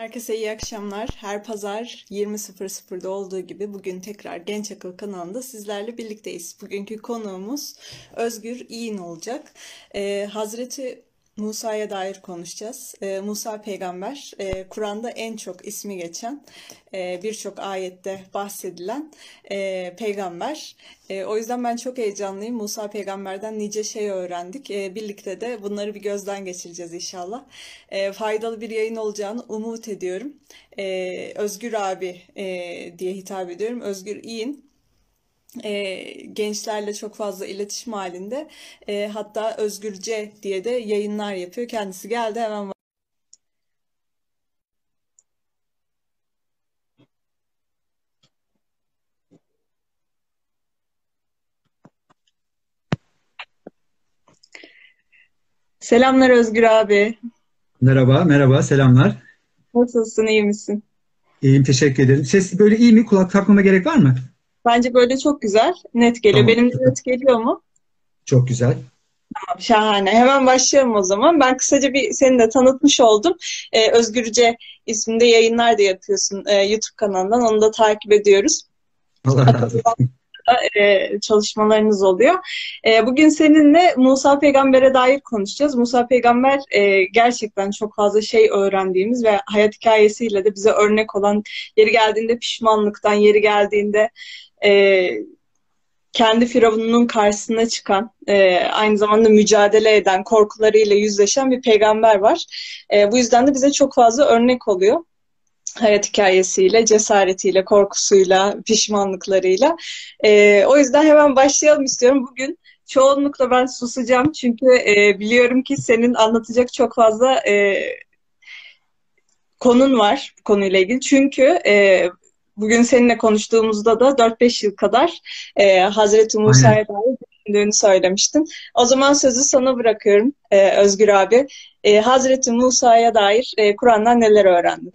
Herkese iyi akşamlar. Her pazar 20.00'da olduğu gibi bugün tekrar Genç Akıl kanalında sizlerle birlikteyiz. Bugünkü konuğumuz Özgür İyin olacak. Ee, Hazreti Musa'ya dair konuşacağız. Ee, Musa peygamber, e, Kur'an'da en çok ismi geçen, e, birçok ayette bahsedilen e, peygamber. E, o yüzden ben çok heyecanlıyım. Musa peygamberden nice şey öğrendik. E, birlikte de bunları bir gözden geçireceğiz inşallah. E, faydalı bir yayın olacağını umut ediyorum. E, Özgür abi e, diye hitap ediyorum. Özgür İyin e, gençlerle çok fazla iletişim halinde. E, hatta Özgürce diye de yayınlar yapıyor. Kendisi geldi hemen. Selamlar Özgür abi. Merhaba, merhaba, selamlar. Nasılsın, iyi misin? İyiyim, teşekkür ederim. Ses böyle iyi mi? Kulak takmama gerek var mı? Bence böyle çok güzel, net geliyor. Tamam. Benim de net geliyor mu? Çok güzel. Tamam, şahane. Hemen başlayalım o zaman. Ben kısaca bir seni de tanıtmış oldum. Ee, Özgürce isminde yayınlar da yapıyorsun e, YouTube kanalından. Onu da takip ediyoruz. Allah razı olsun. e, çalışmalarınız oluyor. E, bugün seninle Musa Peygamber'e dair konuşacağız. Musa Peygamber e, gerçekten çok fazla şey öğrendiğimiz ve hayat hikayesiyle de bize örnek olan yeri geldiğinde pişmanlıktan, yeri geldiğinde e, kendi firavununun karşısına çıkan, e, aynı zamanda mücadele eden, korkularıyla yüzleşen bir peygamber var. E, bu yüzden de bize çok fazla örnek oluyor hayat hikayesiyle, cesaretiyle, korkusuyla, pişmanlıklarıyla. Ee, o yüzden hemen başlayalım istiyorum. Bugün çoğunlukla ben susacağım çünkü e, biliyorum ki senin anlatacak çok fazla e, konun var bu konuyla ilgili. Çünkü e, bugün seninle konuştuğumuzda da 4-5 yıl kadar e, Hazreti Musa'ya dair düşündüğünü söylemiştin. O zaman sözü sana bırakıyorum e, Özgür abi. E, Hazreti Musa'ya dair e, Kur'an'dan neler öğrendin?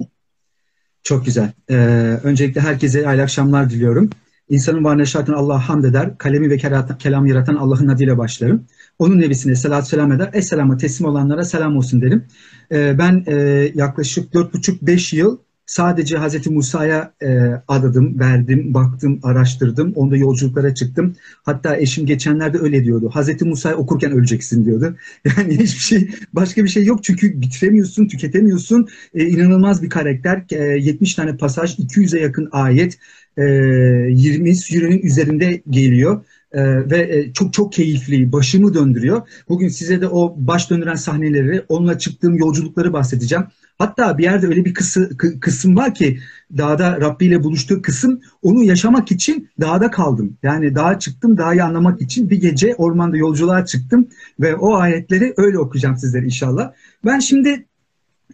Çok güzel. Ee, öncelikle herkese hayırlı akşamlar diliyorum. İnsanın varlığı şartını Allah'a hamd eder. Kalemi ve kelam yaratan Allah'ın adıyla başlarım. Onun nebisine selat selam eder. Esselama teslim olanlara selam olsun derim. Ee, ben e, yaklaşık 4,5-5 yıl sadece Hz. Musa'ya e, adadım, verdim, baktım, araştırdım. Onda yolculuklara çıktım. Hatta eşim geçenlerde öyle diyordu. Hz. Musa'yı okurken öleceksin diyordu. Yani hiçbir şey, başka bir şey yok. Çünkü bitiremiyorsun, tüketemiyorsun. E, inanılmaz bir karakter. E, 70 tane pasaj, 200'e yakın ayet, e, 20 sürenin üzerinde geliyor. Ee, ve e, çok çok keyifli, başımı döndürüyor. Bugün size de o baş döndüren sahneleri, onunla çıktığım yolculukları bahsedeceğim. Hatta bir yerde öyle bir kısı, kısım var ki dağda Rabbi ile buluştuğu kısım onu yaşamak için dağda kaldım. Yani dağa çıktım dağı anlamak için bir gece ormanda yolculuğa çıktım ve o ayetleri öyle okuyacağım sizlere inşallah. Ben şimdi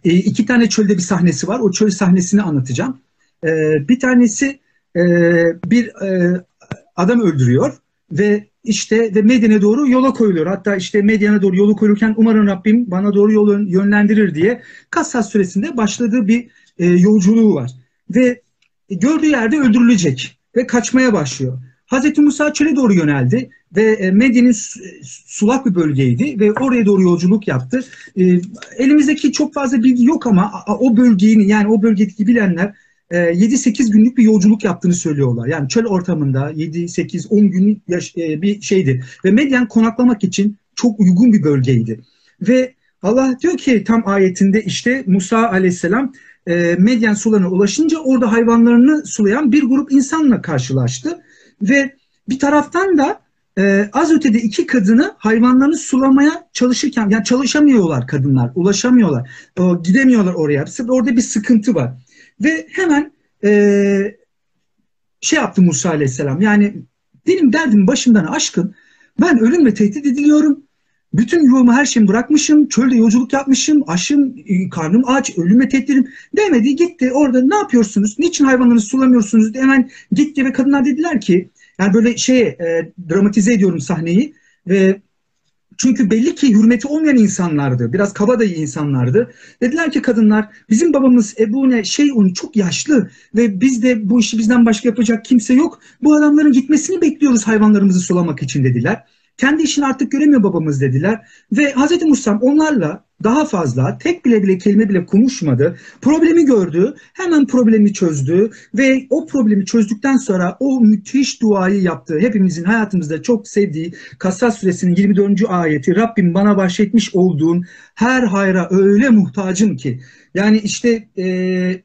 e, iki tane çölde bir sahnesi var. O çöl sahnesini anlatacağım. E, bir tanesi bir adam öldürüyor ve işte ve Medine doğru yola koyuluyor. Hatta işte Medyan'a doğru yolu koyulurken umarım Rabbim bana doğru yolu yönlendirir diye Kassas süresinde başladığı bir e, yolculuğu var. Ve gördüğü yerde öldürülecek ve kaçmaya başlıyor. Hazreti Musa çöle doğru yöneldi ve e, Medye'nin sulak bir bölgeydi ve oraya doğru yolculuk yaptı. E, elimizdeki çok fazla bilgi yok ama o bölgeyi yani o bölgedeki bilenler 7-8 e, günlük bir yolculuk yaptığını söylüyorlar. Yani çöl ortamında 7-8-10 günlük e, bir şeydi. Ve Medyen konaklamak için çok uygun bir bölgeydi. Ve Allah diyor ki tam ayetinde işte Musa aleyhisselam e, Medyen sularına ulaşınca orada hayvanlarını sulayan bir grup insanla karşılaştı. Ve bir taraftan da az ötede iki kadını hayvanlarını sulamaya çalışırken yani çalışamıyorlar kadınlar, ulaşamıyorlar, gidemiyorlar oraya. Orada bir sıkıntı var. Ve hemen e, şey yaptı Musa Aleyhisselam. Yani benim derdim başımdan aşkın. Ben ölümle tehdit ediliyorum. Bütün yuvamı her şeyimi bırakmışım. Çölde yolculuk yapmışım. Aşım, e, karnım aç, ölüme tehditim. Demedi gitti orada ne yapıyorsunuz? Niçin hayvanlarınızı sulamıyorsunuz? Hemen gitti ve kadınlar dediler ki yani böyle şey e, dramatize ediyorum sahneyi ve çünkü belli ki hürmeti olmayan insanlardı. Biraz kabadayı insanlardı. Dediler ki kadınlar bizim babamız Ebu ne şey onu çok yaşlı ve biz de bu işi bizden başka yapacak kimse yok. Bu adamların gitmesini bekliyoruz hayvanlarımızı sulamak için dediler. Kendi işini artık göremiyor babamız dediler. Ve Hz. Musa onlarla daha fazla tek bile bile kelime bile konuşmadı. Problemi gördü, hemen problemi çözdü ve o problemi çözdükten sonra o müthiş duayı yaptı. Hepimizin hayatımızda çok sevdiği Kasas suresinin 24. ayeti Rabbim bana bahşetmiş olduğun her hayra öyle muhtacım ki yani işte e,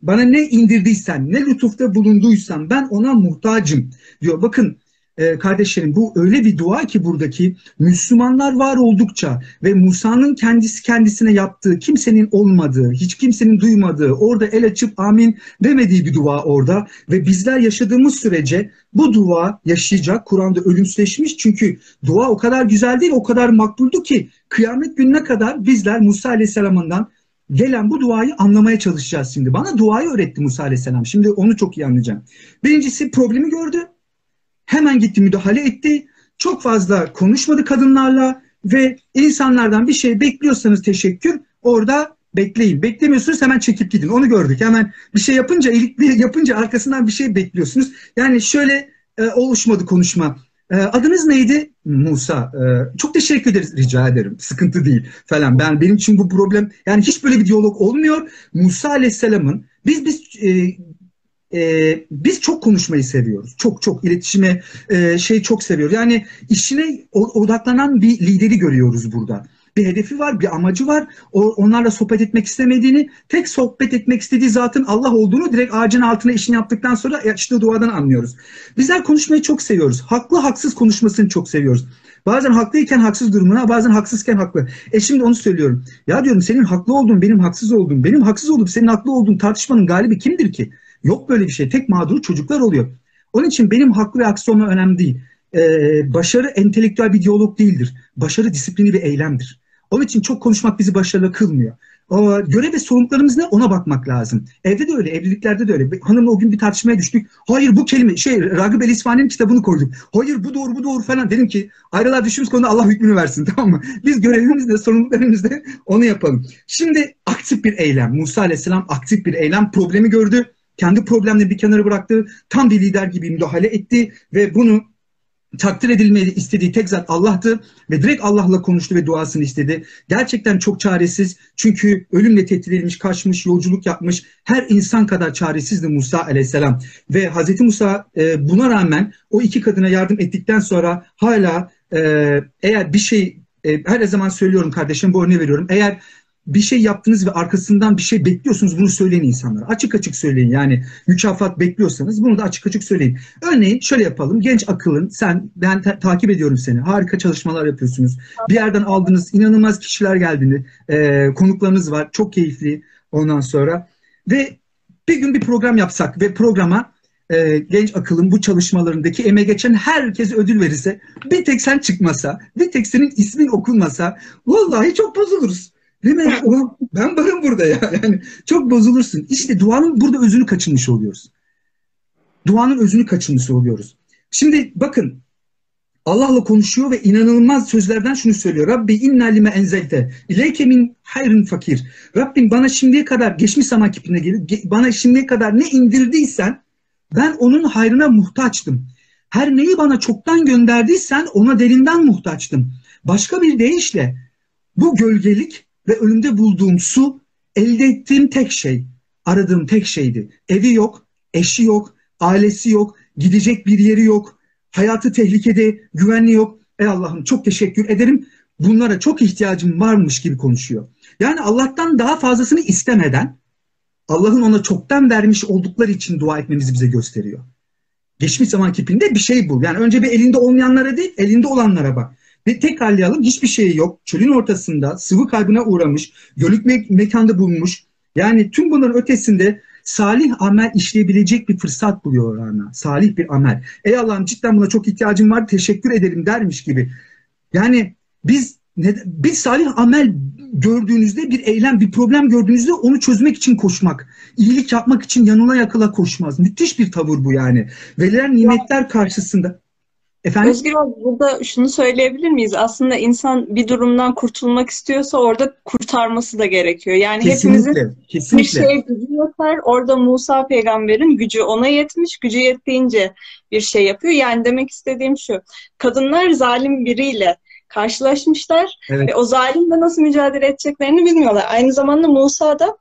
bana ne indirdiysen, ne lütufta bulunduysan ben ona muhtacım diyor. Bakın e, kardeşlerim bu öyle bir dua ki buradaki Müslümanlar var oldukça ve Musa'nın kendisi kendisine yaptığı, kimsenin olmadığı, hiç kimsenin duymadığı, orada el açıp amin demediği bir dua orada ve bizler yaşadığımız sürece bu dua yaşayacak. Kur'an'da ölümsüzleşmiş çünkü dua o kadar güzel değil, o kadar makbuldu ki kıyamet gününe kadar bizler Musa Aleyhisselam'ından gelen bu duayı anlamaya çalışacağız şimdi. Bana duayı öğretti Musa Aleyhisselam. Şimdi onu çok iyi anlayacağım. Birincisi problemi gördü. Hemen gitti müdahale etti. Çok fazla konuşmadı kadınlarla ve insanlardan bir şey bekliyorsanız teşekkür orada bekleyin. Beklemiyorsunuz hemen çekip gidin. Onu gördük. Hemen bir şey yapınca ilikli yapınca arkasından bir şey bekliyorsunuz. Yani şöyle e, oluşmadı konuşma. E, adınız neydi? Musa. E, çok teşekkür ederiz. Rica ederim. Sıkıntı değil falan. Ben benim için bu problem yani hiç böyle bir diyalog olmuyor. Musa Aleyhisselam'ın biz biz e, e, biz çok konuşmayı seviyoruz. Çok çok iletişime e, şey çok seviyoruz. Yani işine odaklanan bir lideri görüyoruz burada. Bir hedefi var, bir amacı var. O, onlarla sohbet etmek istemediğini, tek sohbet etmek istediği zatın Allah olduğunu direkt ağacın altına işini yaptıktan sonra açtığı duadan anlıyoruz. Bizler konuşmayı çok seviyoruz. Haklı haksız konuşmasını çok seviyoruz. Bazen haklıyken haksız durumuna, bazen haksızken haklı. E şimdi onu söylüyorum. Ya diyorum senin haklı olduğun, benim haksız olduğum, benim haksız olup senin haklı olduğun tartışmanın galibi kimdir ki? Yok böyle bir şey. Tek mağduru çocuklar oluyor. Onun için benim haklı ve haksız önemli değil. Ee, başarı entelektüel bir diyalog değildir. Başarı disiplini bir eylemdir. Onun için çok konuşmak bizi başarılı kılmıyor. O, görev ve sorumluluklarımız ne ona bakmak lazım. Evde de öyle, evliliklerde de öyle. Hanımla o gün bir tartışmaya düştük. Hayır bu kelime, şey Ragıp El İsfani'nin kitabını koyduk. Hayır bu doğru, bu doğru falan. Dedim ki ayrılar düştüğümüz konuda Allah hükmünü versin tamam mı? Biz görevimizde, sorumluluklarımızda onu yapalım. Şimdi aktif bir eylem. Musa Aleyhisselam aktif bir eylem problemi gördü kendi problemlerini bir kenara bıraktı. Tam bir lider gibi müdahale etti ve bunu takdir edilmeyi istediği tek zat Allah'tı ve direkt Allah'la konuştu ve duasını istedi. Gerçekten çok çaresiz çünkü ölümle tehdit edilmiş, kaçmış, yolculuk yapmış her insan kadar çaresizdi Musa aleyhisselam. Ve Hazreti Musa e, buna rağmen o iki kadına yardım ettikten sonra hala e, eğer bir şey e, her zaman söylüyorum kardeşim bu örneği veriyorum. Eğer bir şey yaptınız ve arkasından bir şey bekliyorsunuz bunu söyleyin insanlara. Açık açık söyleyin yani mükafat bekliyorsanız bunu da açık açık söyleyin. Örneğin şöyle yapalım genç akılın sen ben ta- takip ediyorum seni harika çalışmalar yapıyorsunuz. Bir yerden aldınız inanılmaz kişiler geldiğini e, konuklarınız var çok keyifli ondan sonra ve bir gün bir program yapsak ve programa e, genç akılın bu çalışmalarındaki emeğe geçen herkese ödül verirse bir tek sen çıkmasa bir tek senin ismin okunmasa vallahi çok bozuluruz. Değil mi? Ulan ben varım burada ya. Yani çok bozulursun. İşte duanın burada özünü kaçınmış oluyoruz. Duanın özünü kaçınmış oluyoruz. Şimdi bakın Allah'la konuşuyor ve inanılmaz sözlerden şunu söylüyor. Rabbi inna lime enzelte ileyke min hayrın fakir. Rabbim bana şimdiye kadar geçmiş zaman kipine gelir. Bana şimdiye kadar ne indirdiysen ben onun hayrına muhtaçtım. Her neyi bana çoktan gönderdiysen ona derinden muhtaçtım. Başka bir deyişle bu gölgelik ve önümde bulduğum su elde ettiğim tek şey, aradığım tek şeydi. Evi yok, eşi yok, ailesi yok, gidecek bir yeri yok, hayatı tehlikede, güvenli yok. Ey Allah'ım çok teşekkür ederim. Bunlara çok ihtiyacım varmış gibi konuşuyor. Yani Allah'tan daha fazlasını istemeden Allah'ın ona çoktan vermiş oldukları için dua etmemizi bize gösteriyor. Geçmiş zaman kipinde bir şey bul. Yani önce bir elinde olmayanlara değil, elinde olanlara bak. Ve tekrarlayalım hiçbir şey yok. Çölün ortasında sıvı kaybına uğramış, gölük me- mekanda bulunmuş. Yani tüm bunların ötesinde salih amel işleyebilecek bir fırsat buluyor Rana. Salih bir amel. Ey Allah'ım cidden buna çok ihtiyacım var teşekkür ederim dermiş gibi. Yani biz bir salih amel gördüğünüzde bir eylem, bir problem gördüğünüzde onu çözmek için koşmak. iyilik yapmak için yanına yakala koşmaz. Müthiş bir tavır bu yani. Verilen nimetler karşısında Efendim? Özgür abi burada şunu söyleyebilir miyiz? Aslında insan bir durumdan kurtulmak istiyorsa orada kurtarması da gerekiyor. Yani kesinlikle, hepimizin kesinlikle. bir şeye gücü yeter. Orada Musa peygamberin gücü ona yetmiş. Gücü yettiğince bir şey yapıyor. Yani demek istediğim şu. Kadınlar zalim biriyle karşılaşmışlar evet. ve o zalimle nasıl mücadele edeceklerini bilmiyorlar. Aynı zamanda Musa da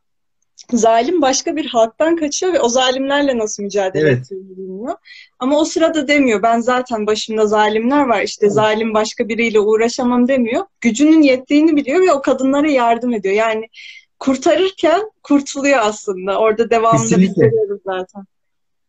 zalim başka bir halktan kaçıyor ve o zalimlerle nasıl mücadele evet. ettiğini bilmiyor. Ama o sırada demiyor ben zaten başımda zalimler var işte zalim başka biriyle uğraşamam demiyor. Gücünün yettiğini biliyor ve o kadınlara yardım ediyor. Yani kurtarırken kurtuluyor aslında. Orada devamında biz görüyoruz zaten.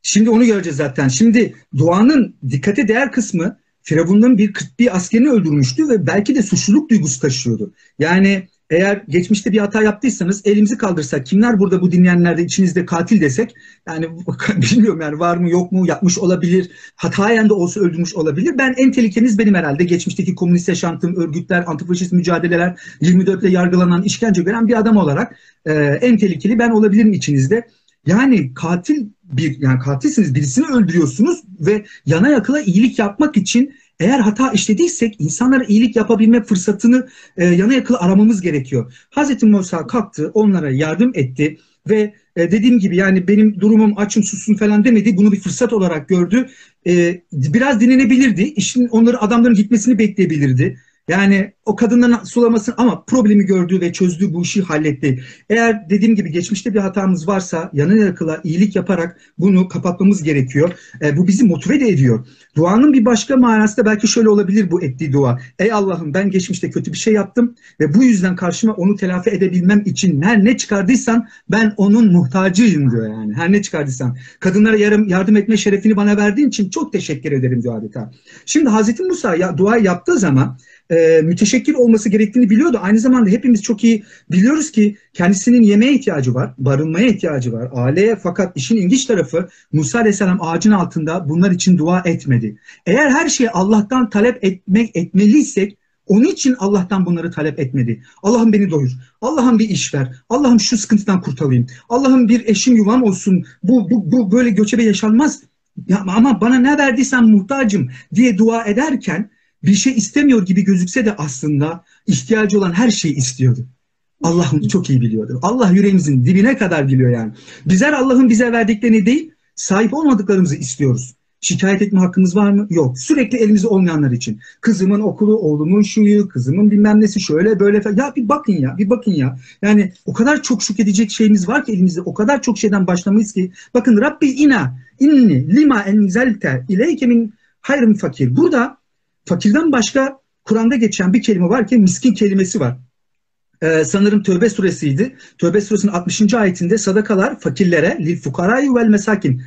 Şimdi onu göreceğiz zaten. Şimdi duanın dikkate değer kısmı Firavun'un bir 41 askerini öldürmüştü ve belki de suçluluk duygusu taşıyordu. Yani eğer geçmişte bir hata yaptıysanız elimizi kaldırsak kimler burada bu dinleyenlerde içinizde katil desek yani bilmiyorum yani var mı yok mu yapmış olabilir hatayen de olsa öldürmüş olabilir. Ben en tehlikeniz benim herhalde geçmişteki komünist yaşantım, örgütler, antifaşist mücadeleler 24 ile yargılanan, işkence gören bir adam olarak e, en tehlikeli ben olabilirim içinizde. Yani katil bir yani katilsiniz birisini öldürüyorsunuz ve yana yakıla iyilik yapmak için eğer hata işlediysek insanlara iyilik yapabilme fırsatını e, yana yakıla aramamız gerekiyor. Hazreti Musa kalktı, onlara yardım etti ve e, dediğim gibi yani benim durumum açım sussun falan demedi. Bunu bir fırsat olarak gördü. E, biraz dinlenebilirdi. İşin onları adamların gitmesini bekleyebilirdi. Yani o kadından sulamasın ama problemi gördü ve çözdü bu işi halletti. Eğer dediğim gibi geçmişte bir hatamız varsa yanı yakıla iyilik yaparak bunu kapatmamız gerekiyor. E, bu bizi motive de ediyor. Duanın bir başka manası da belki şöyle olabilir bu ettiği dua. Ey Allah'ım ben geçmişte kötü bir şey yaptım ve bu yüzden karşıma onu telafi edebilmem için her ne çıkardıysan ben onun muhtacıyım diyor yani. Her ne çıkardıysan. Kadınlara yardım etme şerefini bana verdiğin için çok teşekkür ederim diyor adeta. Şimdi Hazreti Musa ya, dua yaptığı zaman e, müteşekkir olması gerektiğini biliyordu. Aynı zamanda hepimiz çok iyi biliyoruz ki kendisinin yemeğe ihtiyacı var, barınmaya ihtiyacı var, aileye fakat işin ilginç tarafı Musa Aleyhisselam ağacın altında bunlar için dua etmedi. Eğer her şeyi Allah'tan talep etmek etmeliysek onun için Allah'tan bunları talep etmedi. Allah'ım beni doyur. Allah'ım bir iş ver. Allah'ım şu sıkıntıdan kurtarayım. Allah'ım bir eşim yuvam olsun. Bu, bu, bu böyle göçebe yaşanmaz. Ya, ama bana ne verdiysen muhtacım diye dua ederken bir şey istemiyor gibi gözükse de aslında ihtiyacı olan her şeyi istiyordu. Allah onu çok iyi biliyordu. Allah yüreğimizin dibine kadar biliyor yani. Bizler Allah'ın bize verdiklerini değil, sahip olmadıklarımızı istiyoruz. Şikayet etme hakkımız var mı? Yok. Sürekli elimizde olmayanlar için. Kızımın okulu, oğlumun şuyu, kızımın bilmem nesi şöyle böyle falan. Ya bir bakın ya, bir bakın ya. Yani o kadar çok şükredecek şeyimiz var ki elimizde. O kadar çok şeyden başlamayız ki. Bakın Rabbi ina inni lima enzelte ileyke min hayrın fakir. Burada fakirden başka Kur'an'da geçen bir kelime var ki miskin kelimesi var. Ee, sanırım Tövbe suresiydi. Tövbe suresinin 60. ayetinde sadakalar fakirlere, lil fukarayı vel mesakin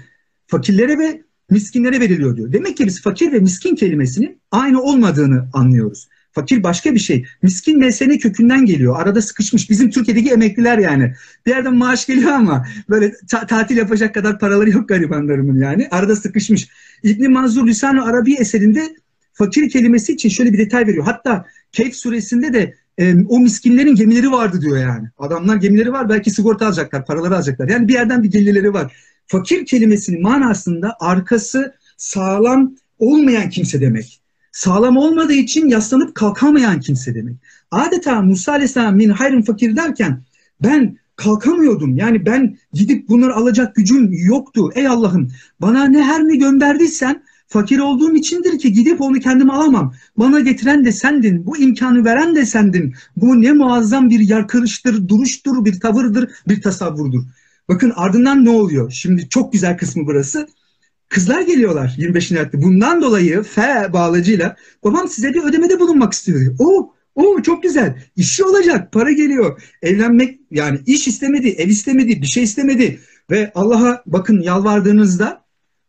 fakirlere ve miskinlere veriliyor diyor. Demek ki biz fakir ve miskin kelimesinin aynı olmadığını anlıyoruz. Fakir başka bir şey. Miskin mesele kökünden geliyor. Arada sıkışmış. Bizim Türkiye'deki emekliler yani. Bir yerden maaş geliyor ama böyle ta- tatil yapacak kadar paraları yok garibanlarımın yani. Arada sıkışmış. İbni Manzur Lisan-ı Arabi eserinde fakir kelimesi için şöyle bir detay veriyor. Hatta Keyf suresinde de e, o miskinlerin gemileri vardı diyor yani. Adamlar gemileri var belki sigorta alacaklar, paraları alacaklar. Yani bir yerden bir gelirleri var. Fakir kelimesinin manasında arkası sağlam olmayan kimse demek. Sağlam olmadığı için yaslanıp kalkamayan kimse demek. Adeta Musa Aleyhisselam min hayrın fakir derken ben kalkamıyordum. Yani ben gidip bunları alacak gücüm yoktu. Ey Allah'ım bana ne her ne gönderdiysen Fakir olduğum içindir ki gidip onu kendim alamam. Bana getiren de sendin. Bu imkanı veren de sendin. Bu ne muazzam bir yarkırıştır, duruştur, bir tavırdır, bir tasavvurdur. Bakın ardından ne oluyor? Şimdi çok güzel kısmı burası. Kızlar geliyorlar 25. ayette. Bundan dolayı fe bağlacıyla babam size bir ödemede bulunmak istiyor. O o çok güzel. İşi olacak. Para geliyor. Evlenmek yani iş istemedi, ev istemedi, bir şey istemedi. Ve Allah'a bakın yalvardığınızda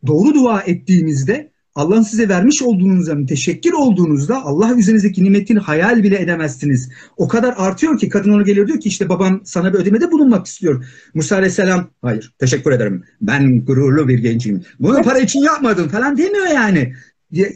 doğru dua ettiğimizde Allah'ın size vermiş olduğunuzda teşekkür olduğunuzda Allah üzerinizdeki nimetini hayal bile edemezsiniz. O kadar artıyor ki kadın ona geliyor diyor ki işte babam sana bir ödemede bulunmak istiyor. Musa aleyhisselam hayır teşekkür ederim ben gururlu bir gencim. Bunu para için yapmadım falan demiyor yani.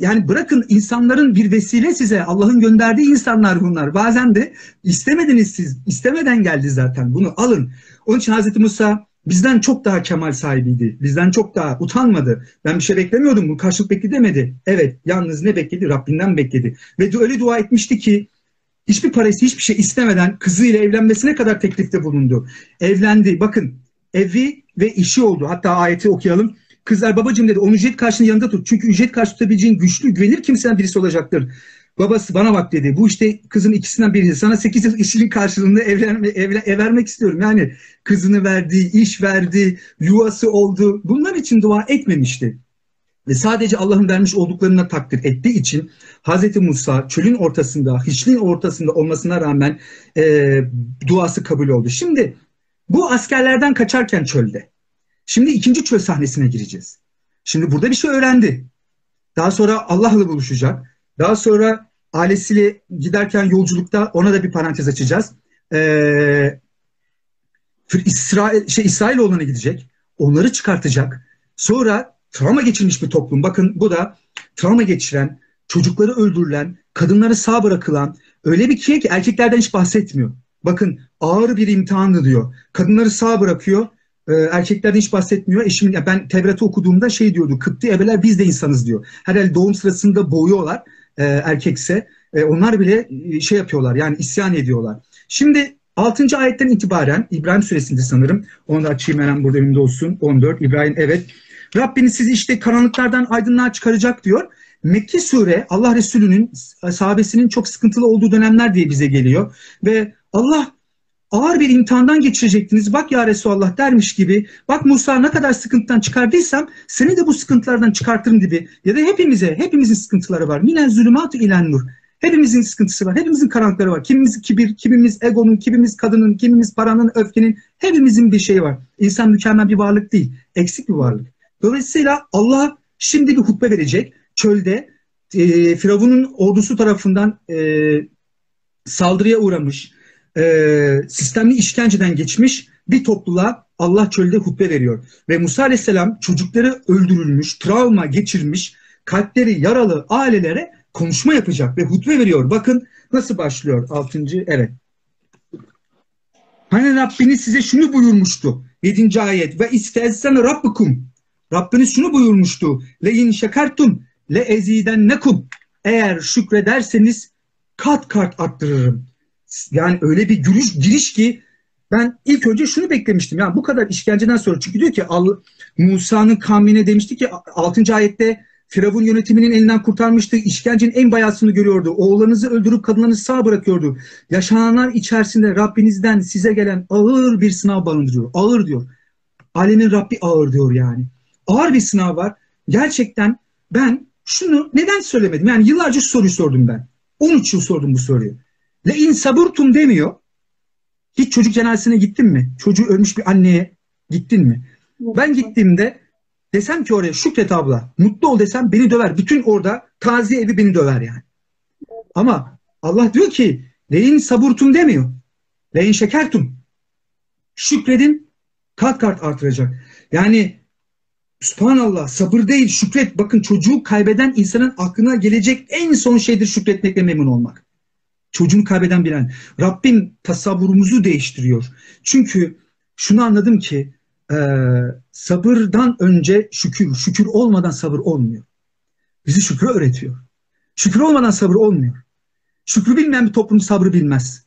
Yani bırakın insanların bir vesile size Allah'ın gönderdiği insanlar bunlar. Bazen de istemediniz siz istemeden geldi zaten bunu alın. Onun için Hazreti Musa bizden çok daha kemal sahibiydi. Bizden çok daha utanmadı. Ben bir şey beklemiyordum. Bu karşılık bekledi demedi. Evet yalnız ne bekledi? Rabbinden bekledi. Ve öyle dua etmişti ki hiçbir parası hiçbir şey istemeden kızıyla evlenmesine kadar teklifte bulundu. Evlendi. Bakın evi ve işi oldu. Hatta ayeti okuyalım. Kızlar babacığım dedi onu ücret karşılığında yanında tut. Çünkü ücret karşı tutabileceğin güçlü güvenir kimseden birisi olacaktır. Babası bana bak dedi. Bu işte kızın ikisinden biri. Sana 8 yıl işinin karşılığında evlenme, evlen, ev vermek istiyorum. Yani kızını verdi, iş verdi, yuvası oldu. Bunlar için dua etmemişti. Ve sadece Allah'ın vermiş olduklarına takdir ettiği için Hz. Musa çölün ortasında, hiçliğin ortasında olmasına rağmen e, duası kabul oldu. Şimdi bu askerlerden kaçarken çölde. Şimdi ikinci çöl sahnesine gireceğiz. Şimdi burada bir şey öğrendi. Daha sonra Allah'la buluşacak. Daha sonra ailesiyle giderken yolculukta ona da bir parantez açacağız. Ee, İsrail, şey, İsrailoğlu'na gidecek. Onları çıkartacak. Sonra travma geçirmiş bir toplum. Bakın bu da travma geçiren, çocukları öldürülen, kadınları sağ bırakılan öyle bir kiye ki erkeklerden hiç bahsetmiyor. Bakın ağır bir imtihandı diyor. Kadınları sağ bırakıyor, e, erkeklerden hiç bahsetmiyor. Eşimin, ya ben Tevrat'ı okuduğumda şey diyordu, Kıpti ebeler biz de insanız diyor. Herhalde doğum sırasında boğuyorlar e, erkekse. E, onlar bile e, şey yapıyorlar yani isyan ediyorlar. Şimdi 6. ayetten itibaren İbrahim suresinde sanırım. Onu da açayım hemen burada önümde olsun. 14 İbrahim evet. Rabbiniz sizi işte karanlıklardan aydınlığa çıkaracak diyor. Mekki sure Allah Resulü'nün sahabesinin çok sıkıntılı olduğu dönemler diye bize geliyor. Ve Allah ağır bir imtihandan geçirecektiniz. Bak ya Resulallah dermiş gibi. Bak Musa ne kadar sıkıntıdan çıkardıysam seni de bu sıkıntılardan çıkartırım gibi. Ya da hepimize, hepimizin sıkıntıları var. Minen zulümatü ilen nur. Hepimizin sıkıntısı var. Hepimizin karanlıkları var. Kimimiz kibir, kimimiz egonun, kimimiz kadının, kimimiz paranın, öfkenin. Hepimizin bir şeyi var. İnsan mükemmel bir varlık değil. Eksik bir varlık. Dolayısıyla Allah şimdi bir hutbe verecek. Çölde e, Firavun'un ordusu tarafından e, saldırıya uğramış, e, sistemli işkenceden geçmiş bir topluluğa Allah çölde hutbe veriyor. Ve Musa Aleyhisselam çocukları öldürülmüş, travma geçirmiş, kalpleri yaralı ailelere konuşma yapacak ve hutbe veriyor. Bakın nasıl başlıyor 6. evet. Hani Rabbiniz size şunu buyurmuştu. 7. ayet. Ve istezsene Rabbukum. Rabbiniz şunu buyurmuştu. Le in şekertum le eziden nekum. Eğer şükrederseniz kat kat arttırırım yani öyle bir giriş, giriş ki ben ilk önce şunu beklemiştim. Yani bu kadar işkenceden sonra çünkü diyor ki Musa'nın kavmine demişti ki 6. ayette Firavun yönetiminin elinden kurtarmıştı. İşkencenin en bayasını görüyordu. Oğullarınızı öldürüp kadınlarınızı sağ bırakıyordu. Yaşananlar içerisinde Rabbinizden size gelen ağır bir sınav barındırıyor. Ağır diyor. Alemin Rabbi ağır diyor yani. Ağır bir sınav var. Gerçekten ben şunu neden söylemedim? Yani yıllarca soruyu sordum ben. 13 yıl sordum bu soruyu. Le in saburtum demiyor. Hiç çocuk cenazesine gittin mi? Çocuğu ölmüş bir anneye gittin mi? Ben gittiğimde desem ki oraya Şükret abla mutlu ol desem beni döver. Bütün orada taziye evi beni döver yani. Ama Allah diyor ki leyin saburtum demiyor. Leyin şekertum. Şükredin kat kat artıracak. Yani Subhanallah sabır değil şükret. Bakın çocuğu kaybeden insanın aklına gelecek en son şeydir şükretmekle memnun olmak çocuğunu kaybeden bir an. Rabbim tasavvurumuzu değiştiriyor. Çünkü şunu anladım ki e, sabırdan önce şükür, şükür olmadan sabır olmuyor. Bizi şükrü öğretiyor. Şükür olmadan sabır olmuyor. Şükrü bilmeyen bir toplum sabrı bilmez.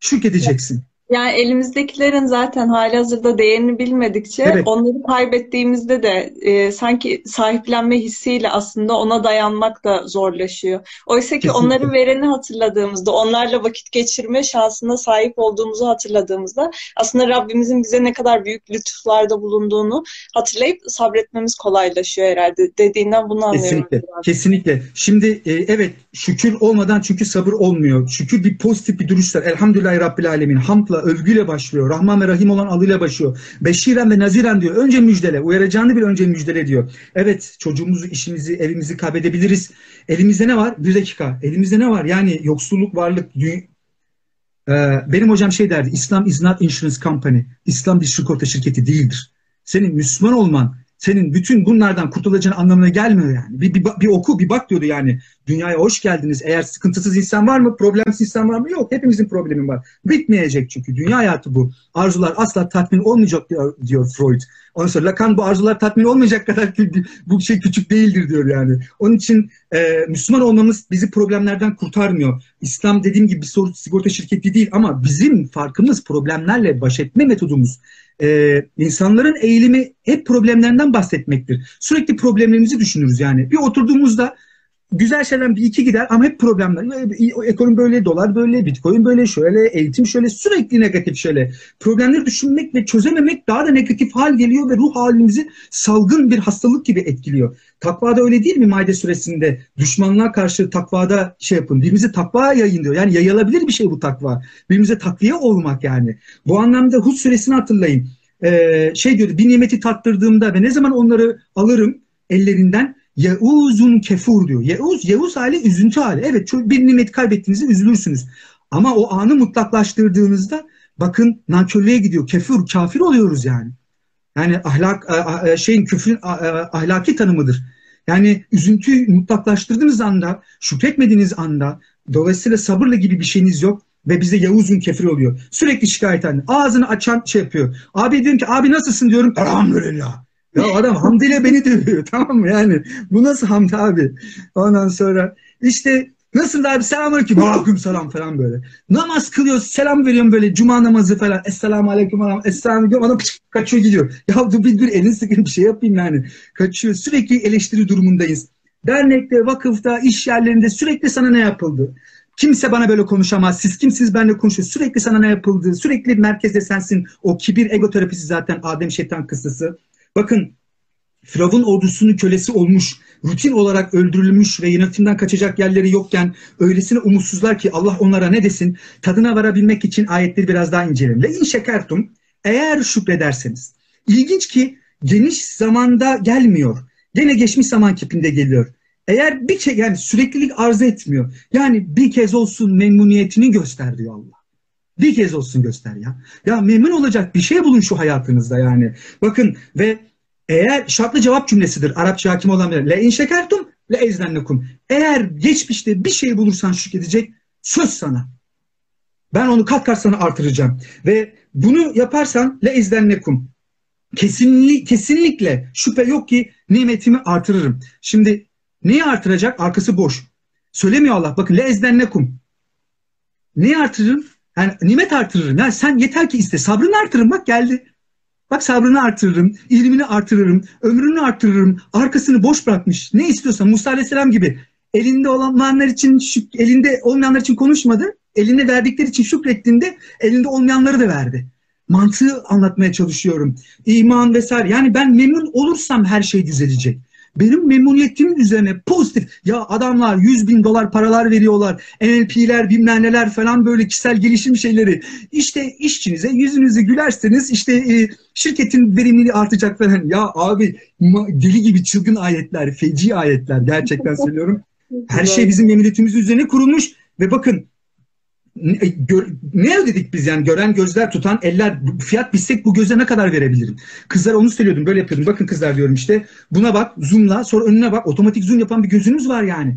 Şükredeceksin. Yani elimizdekilerin zaten hali hazırda değerini bilmedikçe evet. onları kaybettiğimizde de e, sanki sahiplenme hissiyle aslında ona dayanmak da zorlaşıyor. Oysa ki Kesinlikle. onları vereni hatırladığımızda, onlarla vakit geçirme şansına sahip olduğumuzu hatırladığımızda aslında Rabbimizin bize ne kadar büyük lütuflarda bulunduğunu hatırlayıp sabretmemiz kolaylaşıyor herhalde. Dediğinden bunu anlıyorum. Kesinlikle. Kesinlikle. Şimdi e, evet şükür olmadan çünkü sabır olmuyor. Şükür bir pozitif bir duruşlar. Elhamdülillahi Rabbil Alemin. Hamdla övgüyle başlıyor. Rahman ve Rahim olan adıyla başlıyor. Beşiren ve naziren diyor. Önce müjdele. Uyaracağını bir önce müjdele diyor. Evet çocuğumuzu, işimizi, evimizi kaybedebiliriz. Elimizde ne var? Bir dakika. Elimizde ne var? Yani yoksulluk, varlık, ee, benim hocam şey derdi. İslam is not insurance company. İslam bir sigorta şirketi değildir. Senin Müslüman olman, senin bütün bunlardan kurtulacağın anlamına gelmiyor yani. Bir, bir, bir oku, bir bak diyordu yani. Dünyaya hoş geldiniz. Eğer sıkıntısız insan var mı? Problemsiz insan var mı? Yok. Hepimizin problemi var. Bitmeyecek çünkü. Dünya hayatı bu. Arzular asla tatmin olmayacak diyor, diyor Freud. Ondan sonra Lacan bu arzular tatmin olmayacak kadar bu şey küçük değildir diyor yani. Onun için e, Müslüman olmamız bizi problemlerden kurtarmıyor. İslam dediğim gibi bir sigorta şirketi değil ama bizim farkımız problemlerle baş etme metodumuz e, insanların eğilimi hep problemlerinden bahsetmektir. Sürekli problemlerimizi düşünürüz yani. Bir oturduğumuzda güzel şeyler bir iki gider ama hep problemler. Ekonomi böyle, dolar böyle, bitcoin böyle, şöyle, eğitim şöyle, sürekli negatif şöyle. Problemleri düşünmek ve çözememek daha da negatif hal geliyor ve ruh halimizi salgın bir hastalık gibi etkiliyor. Takva da öyle değil mi Maide suresinde? Düşmanlığa karşı takvada şey yapın. Birbirimize takva yayın diyor. Yani yayılabilir bir şey bu takva. Birbirimize takviye olmak yani. Bu anlamda Hud suresini hatırlayın. Ee, şey diyordu bir nimeti tattırdığımda ve ne zaman onları alırım ellerinden Yeuzun kefur diyor. Yeuz, Yeuz hali üzüntü hali. Evet bir nimet kaybettiğinizde üzülürsünüz. Ama o anı mutlaklaştırdığınızda bakın nankörlüğe gidiyor. Kefur, kafir oluyoruz yani. Yani ahlak şeyin küfrün ahlaki tanımıdır. Yani üzüntüyü mutlaklaştırdığınız anda, şükretmediğiniz anda dolayısıyla sabırla gibi bir şeyiniz yok ve bize Yavuz'un kefir oluyor. Sürekli şikayet halinde. Ağzını açan şey yapıyor. Abi diyorum ki abi nasılsın diyorum. Elhamdülillah. Ya adam hamdiyle beni dövüyor tamam mı yani? Bu nasıl hamd abi? Ondan sonra işte nasıl abi selamünaleyküm. Aleyküm selam falan böyle. Namaz kılıyoruz selam veriyorum böyle cuma namazı falan. Esselamu aleyküm adam. Esselamu aleyküm adam kaçıyor gidiyor. Ya dur bir dur elini sıkın bir şey yapayım yani. Kaçıyor. Sürekli eleştiri durumundayız. Dernekte, vakıfta, iş yerlerinde sürekli sana ne yapıldı? Kimse bana böyle konuşamaz. Siz kimsiniz benimle konuşuyor. Sürekli sana ne yapıldı? Sürekli merkezde sensin. O kibir ego terapisi zaten Adem şeytan kıssası. Bakın Firavun ordusunun kölesi olmuş, rutin olarak öldürülmüş ve yönetimden kaçacak yerleri yokken öylesine umutsuzlar ki Allah onlara ne desin? Tadına varabilmek için ayetleri biraz daha inceleyelim. Le in şekertum eğer şükrederseniz. İlginç ki geniş zamanda gelmiyor. Gene geçmiş zaman kipinde geliyor. Eğer bir kez yani süreklilik arz etmiyor. Yani bir kez olsun memnuniyetini göster diyor Allah. Bir kez olsun göster ya. Ya memnun olacak bir şey bulun şu hayatınızda yani. Bakın ve eğer şartlı cevap cümlesidir Arapça hakim olan bir. Le in şekertum le ezlennekum. Eğer geçmişte bir şey bulursan şükredecek söz sana. Ben onu kat kat sana artıracağım. Ve bunu yaparsan le ezlennekum. Kesinli, kesinlikle şüphe yok ki nimetimi artırırım. Şimdi neyi artıracak? Arkası boş. Söylemiyor Allah. Bakın le ezlennekum. Neyi artırırım? Yani nimet artırırım. Yani sen yeter ki iste. Sabrını artırırım. Bak geldi. Bak sabrını artırırım, ilmini artırırım, ömrünü artırırım, arkasını boş bırakmış. Ne istiyorsa Musa Aleyhisselam gibi elinde olanlar için, elinde olmayanlar için konuşmadı. Eline verdikleri için şükrettiğinde elinde olmayanları da verdi. Mantığı anlatmaya çalışıyorum. İman vesaire. Yani ben memnun olursam her şey düzelecek. Benim memnuniyetimin üzerine pozitif. Ya adamlar 100 bin dolar paralar veriyorlar. NLP'ler bilmem neler falan böyle kişisel gelişim şeyleri. İşte işçinize yüzünüzü gülerseniz işte e, şirketin verimliliği artacak falan. Ya abi deli gibi çılgın ayetler, feci ayetler gerçekten söylüyorum. Her şey bizim memnuniyetimiz üzerine kurulmuş. Ve bakın gör, ne ödedik biz yani gören gözler tutan eller fiyat bilsek bu göze ne kadar verebilirim? Kızlar onu söylüyordum böyle yapıyordum bakın kızlar diyorum işte buna bak zoomla sonra önüne bak otomatik zoom yapan bir gözünüz var yani.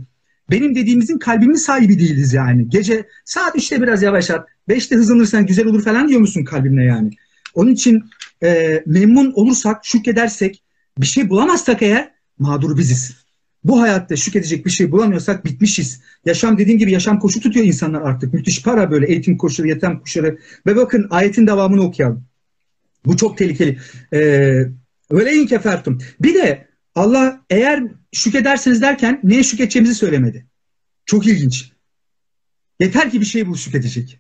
Benim dediğimizin kalbimin sahibi değiliz yani. Gece saat 3'te biraz yavaşlat 5'te hızlanırsan güzel olur falan diyor musun kalbimle yani. Onun için e, memnun olursak şükredersek bir şey bulamazsak eğer mağdur biziz bu hayatta şükredecek bir şey bulamıyorsak bitmişiz. Yaşam dediğim gibi yaşam koşu tutuyor insanlar artık. Müthiş para böyle eğitim koşulları, yetem koşulları. Ve bakın ayetin devamını okuyalım. Bu çok tehlikeli. Öyle in kefertum. Bir de Allah eğer şükrederseniz derken neye şükredeceğimizi söylemedi. Çok ilginç. Yeter ki bir şey bul şükredecek.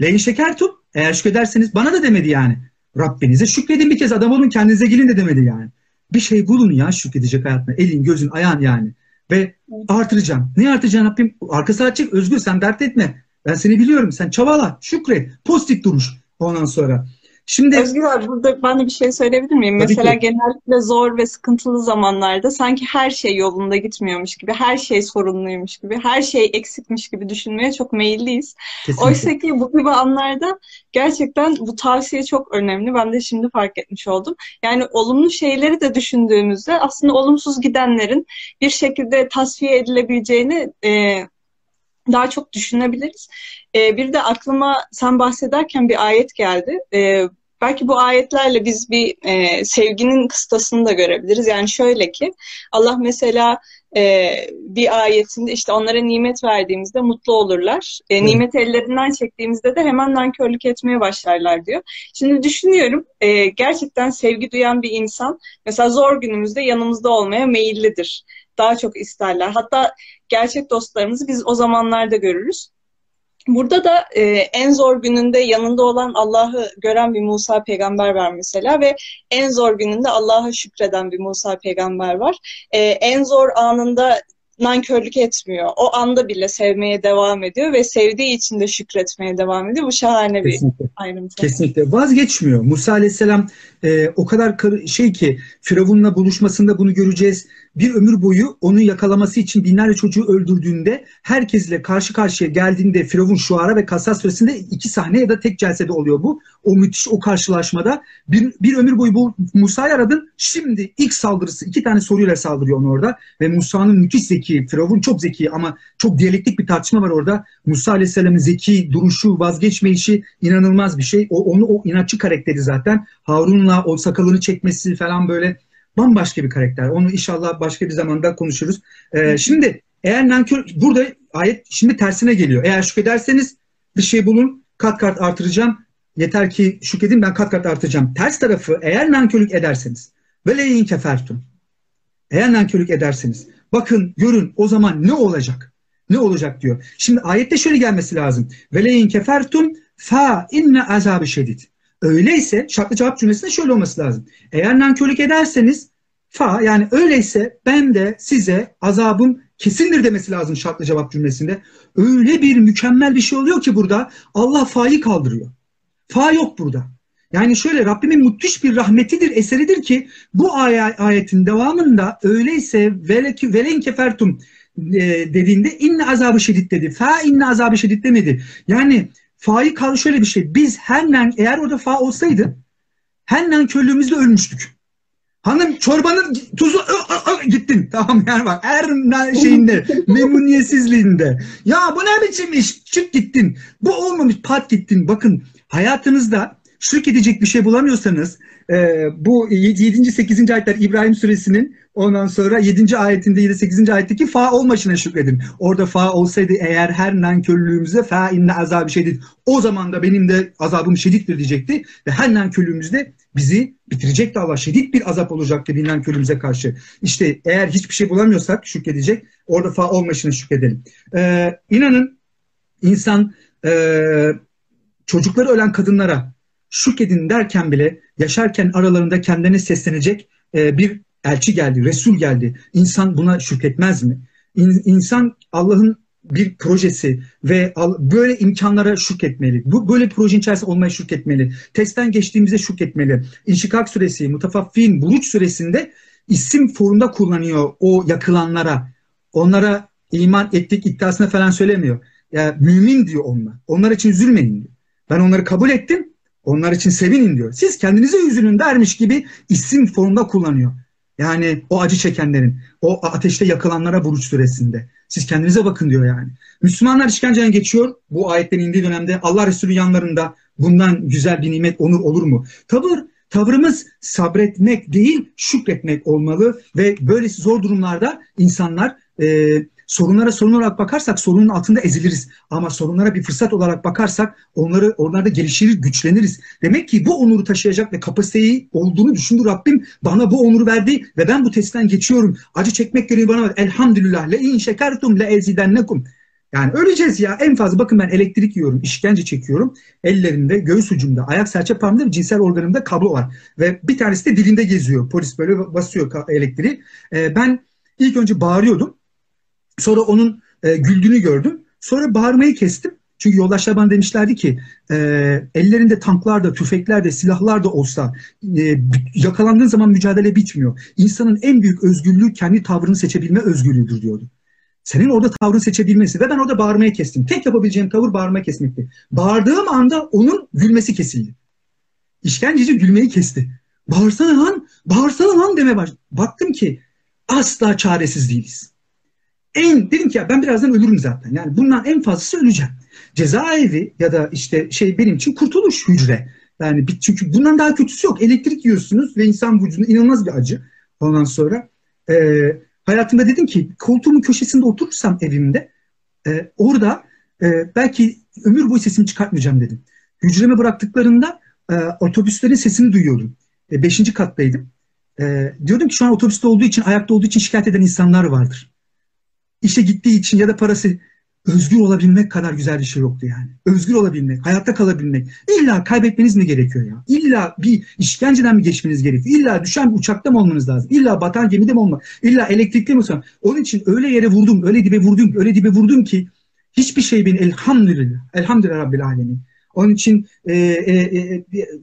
Leyin şekertum. Eğer şükrederseniz bana da demedi yani. Rabbinize şükredin bir kez adam olun kendinize gelin de demedi yani. Bir şey bulun ya şükredecek hayatına. Elin, gözün, ayağın yani. Ve artıracağım. Ne artıracağını yapayım? Arkası açık. Özgür sen dert etme. Ben seni biliyorum. Sen çavala, şükret. Pozitif duruş ondan sonra. Şimdi Özgür abi burada ben de bir şey söyleyebilir miyim? Mesela ki. genellikle zor ve sıkıntılı zamanlarda sanki her şey yolunda gitmiyormuş gibi, her şey sorunluymuş gibi, her şey eksikmiş gibi düşünmeye çok meyilliyiz. Kesinlikle. Oysa ki bu gibi anlarda gerçekten bu tavsiye çok önemli. Ben de şimdi fark etmiş oldum. Yani olumlu şeyleri de düşündüğümüzde aslında olumsuz gidenlerin bir şekilde tasfiye edilebileceğini e, daha çok düşünebiliriz. E, bir de aklıma sen bahsederken bir ayet geldi. E, belki bu ayetlerle biz bir e, sevginin kıstasını da görebiliriz. Yani şöyle ki Allah mesela e, bir ayetinde işte onlara nimet verdiğimizde mutlu olurlar. E, nimet ellerinden çektiğimizde de hemen nankörlük etmeye başlarlar diyor. Şimdi düşünüyorum e, gerçekten sevgi duyan bir insan mesela zor günümüzde yanımızda olmaya meyillidir. daha çok isterler. Hatta gerçek dostlarımızı biz o zamanlarda görürüz. Burada da e, en zor gününde yanında olan Allah'ı gören bir Musa peygamber var mesela ve en zor gününde Allah'a şükreden bir Musa peygamber var. E, en zor anında nankörlük etmiyor. O anda bile sevmeye devam ediyor ve sevdiği için de şükretmeye devam ediyor. Bu şahane Kesinlikle. bir ayrıntı. Kesinlikle. Vazgeçmiyor. Musa Aleyhisselam e, o kadar şey ki Firavun'la buluşmasında bunu göreceğiz bir ömür boyu onu yakalaması için binlerce çocuğu öldürdüğünde herkesle karşı karşıya geldiğinde Firavun Şuara ve Kasas suresinde iki sahne ya da tek celsede oluyor bu. O müthiş o karşılaşmada bir, bir ömür boyu bu Musa'yı aradın. Şimdi ilk saldırısı iki tane soruyla saldırıyor onu orada ve Musa'nın müthiş zeki, Firavun çok zeki ama çok diyalektik bir tartışma var orada. Musa Aleyhisselam'ın zeki duruşu, vazgeçmeyişi inanılmaz bir şey. O, onu o inatçı karakteri zaten. Harun'la o sakalını çekmesi falan böyle bambaşka bir karakter. Onu inşallah başka bir zamanda konuşuruz. Ee, şimdi eğer nankör burada ayet şimdi tersine geliyor. Eğer şükrederseniz bir şey bulun kat kat artıracağım. Yeter ki şükredin ben kat kat artıracağım. Ters tarafı eğer nankörlük ederseniz ve leyin kefertum. Eğer nankörlük ederseniz bakın görün o zaman ne olacak? Ne olacak diyor. Şimdi ayette şöyle gelmesi lazım. Ve leyin kefertum fa inne azabı şedid. Öyleyse şartlı cevap cümlesinde şöyle olması lazım. Eğer nankörlük ederseniz fa yani öyleyse ben de size azabım kesindir demesi lazım şartlı cevap cümlesinde. Öyle bir mükemmel bir şey oluyor ki burada Allah fa'yı kaldırıyor. Fa yok burada. Yani şöyle Rabbimin müthiş bir rahmetidir, eseridir ki bu ay ayetin devamında öyleyse veleki velen kefertum e, dediğinde inne azabı şiddet dedi. Fa inne azabı şiddet demedi. Yani Fa'yı kaldı şöyle bir şey. Biz hemen eğer orada fa olsaydı hemen körlüğümüzle ölmüştük. Hanım çorbanın tuzu ı, ı, ı, gittin. Tamam yani bak her şeyinde memnuniyetsizliğinde. Ya bu ne biçim iş? Çık gittin. Bu olmamış pat gittin. Bakın hayatınızda şirk edecek bir şey bulamıyorsanız e, bu 7. 8. ayetler İbrahim suresinin ondan sonra 7. ayetinde 7. 8. ayetteki fa olmaşına şükredin. Orada fa olsaydı eğer her nankörlüğümüze fa inne azabı şedid. O zaman da benim de azabım şedittir diyecekti. Ve her nankörlüğümüzde bizi bitirecekti Allah. Şedid bir azap olacaktı bir nankörlüğümüze karşı. İşte eğer hiçbir şey bulamıyorsak şükredecek. Orada fa olmaşına şükredelim. Ee, inanın insan e, çocukları ölen kadınlara şükredin derken bile yaşarken aralarında kendine seslenecek e, bir elçi geldi, Resul geldi. İnsan buna şükretmez mi? İn, insan Allah'ın bir projesi ve böyle imkanlara şükretmeli. Bu böyle proje içerisinde olmaya şükretmeli. Testten geçtiğimizde şükretmeli. İnşikak suresi, Mutafaffin, Buruç suresinde isim formunda kullanıyor o yakılanlara. Onlara iman ettik iddiasına falan söylemiyor. Ya yani mümin diyor onlar. Onlar için üzülmeyin diyor. Ben onları kabul ettim. Onlar için sevinin diyor. Siz kendinize üzülün dermiş gibi isim formunda kullanıyor. Yani o acı çekenlerin, o ateşte yakılanlara buruç süresinde. Siz kendinize bakın diyor yani. Müslümanlar işkenceden geçiyor. Bu ayetlerin indiği dönemde Allah Resulü yanlarında bundan güzel bir nimet, onur olur mu? Tavır, tavrımız sabretmek değil, şükretmek olmalı ve böylesi zor durumlarda insanlar e, sorunlara sorun olarak bakarsak sorunun altında eziliriz. Ama sorunlara bir fırsat olarak bakarsak onları onlarda gelişir, güçleniriz. Demek ki bu onuru taşıyacak ve kapasiteyi olduğunu düşündü Rabbim. Bana bu onuru verdi ve ben bu testten geçiyorum. Acı çekmek görevi bana ver. Elhamdülillah. Le in şekertum le ezidennekum. Yani öleceğiz ya. En fazla bakın ben elektrik yiyorum, işkence çekiyorum. Ellerimde, göğüs ucumda, ayak serçe parmağımda ve cinsel organımda kablo var. Ve bir tanesi de dilinde geziyor. Polis böyle basıyor elektriği. Ee, ben ilk önce bağırıyordum. Sonra onun e, güldüğünü gördüm. Sonra bağırmayı kestim. Çünkü yoldaşlar bana demişlerdi ki e, ellerinde tanklar da, tüfekler de, silahlar da olsa e, yakalandığın zaman mücadele bitmiyor. İnsanın en büyük özgürlüğü kendi tavrını seçebilme özgürlüğüdür diyordu. Senin orada tavrını seçebilmesi ve ben orada bağırmaya kestim. Tek yapabileceğim tavır bağırma kesmekti. Bağırdığım anda onun gülmesi kesildi. İşkenceci gülmeyi kesti. Bağırsana lan, bağırsana lan deme baş. Baktım ki asla çaresiz değiliz en dedim ki ya ben birazdan ölürüm zaten. Yani bundan en fazlası öleceğim. Cezaevi ya da işte şey benim için kurtuluş hücre. Yani çünkü bundan daha kötüsü yok. Elektrik yiyorsunuz ve insan vücudunda inanılmaz bir acı. Ondan sonra e, hayatımda dedim ki koltuğumun köşesinde oturursam evimde e, orada e, belki ömür boyu sesimi çıkartmayacağım dedim. Hücreme bıraktıklarında e, otobüslerin sesini duyuyordum. E, beşinci kattaydım. E, diyordum ki şu an otobüste olduğu için, ayakta olduğu için şikayet eden insanlar vardır. İşe gittiği için ya da parası özgür olabilmek kadar güzel bir şey yoktu yani. Özgür olabilmek, hayatta kalabilmek. İlla kaybetmeniz mi gerekiyor ya? İlla bir işkenceden mi geçmeniz gerekiyor? İlla düşen bir uçakta mı olmanız lazım? İlla batan gemide mi olmak? İlla elektrikli mi olmak? Onun için öyle yere vurdum, öyle dibe vurdum, öyle dibe vurdum ki hiçbir şey beni elhamdülillah, elhamdülillah Rabbil Alemin. Onun için e, e,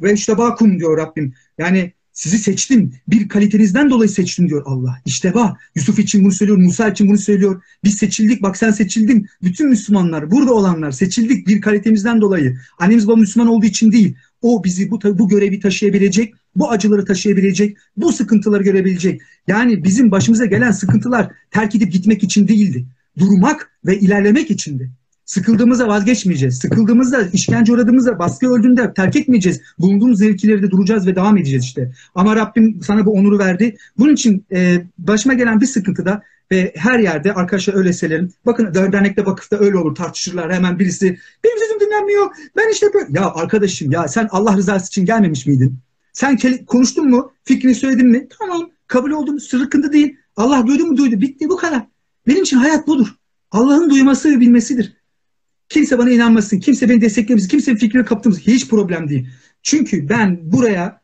e, bakum diyor Rabbim. Yani sizi seçtim. Bir kalitenizden dolayı seçtim diyor Allah. İşte bak Yusuf için bunu söylüyor, Musa için bunu söylüyor. Biz seçildik bak sen seçildin. Bütün Müslümanlar, burada olanlar seçildik bir kalitemizden dolayı. Annemiz babamız Müslüman olduğu için değil. O bizi bu, bu görevi taşıyabilecek, bu acıları taşıyabilecek, bu sıkıntıları görebilecek. Yani bizim başımıza gelen sıkıntılar terk edip gitmek için değildi. Durmak ve ilerlemek içindi. Sıkıldığımızda vazgeçmeyeceğiz. Sıkıldığımızda, işkence uğradığımızda, baskı öldüğünde terk etmeyeceğiz. Bulunduğumuz zevkilerde duracağız ve devam edeceğiz işte. Ama Rabbim sana bu onuru verdi. Bunun için e, başıma gelen bir sıkıntıda ve her yerde arkadaşlar öyle söylerim. Bakın dernekte vakıfta öyle olur tartışırlar. Hemen birisi benim sözüm dinlenmiyor. Ben işte böyle. Ya arkadaşım ya sen Allah rızası için gelmemiş miydin? Sen konuştun mu? Fikrini söyledin mi? Tamam. Kabul oldum. Sıkıntı değil. Allah duydu mu duydu. Bitti bu kadar. Benim için hayat budur. Allah'ın duyması ve bilmesidir. Kimse bana inanmasın, kimse beni desteklemesin, kimsenin fikrini kaptığımız hiç problem değil. Çünkü ben buraya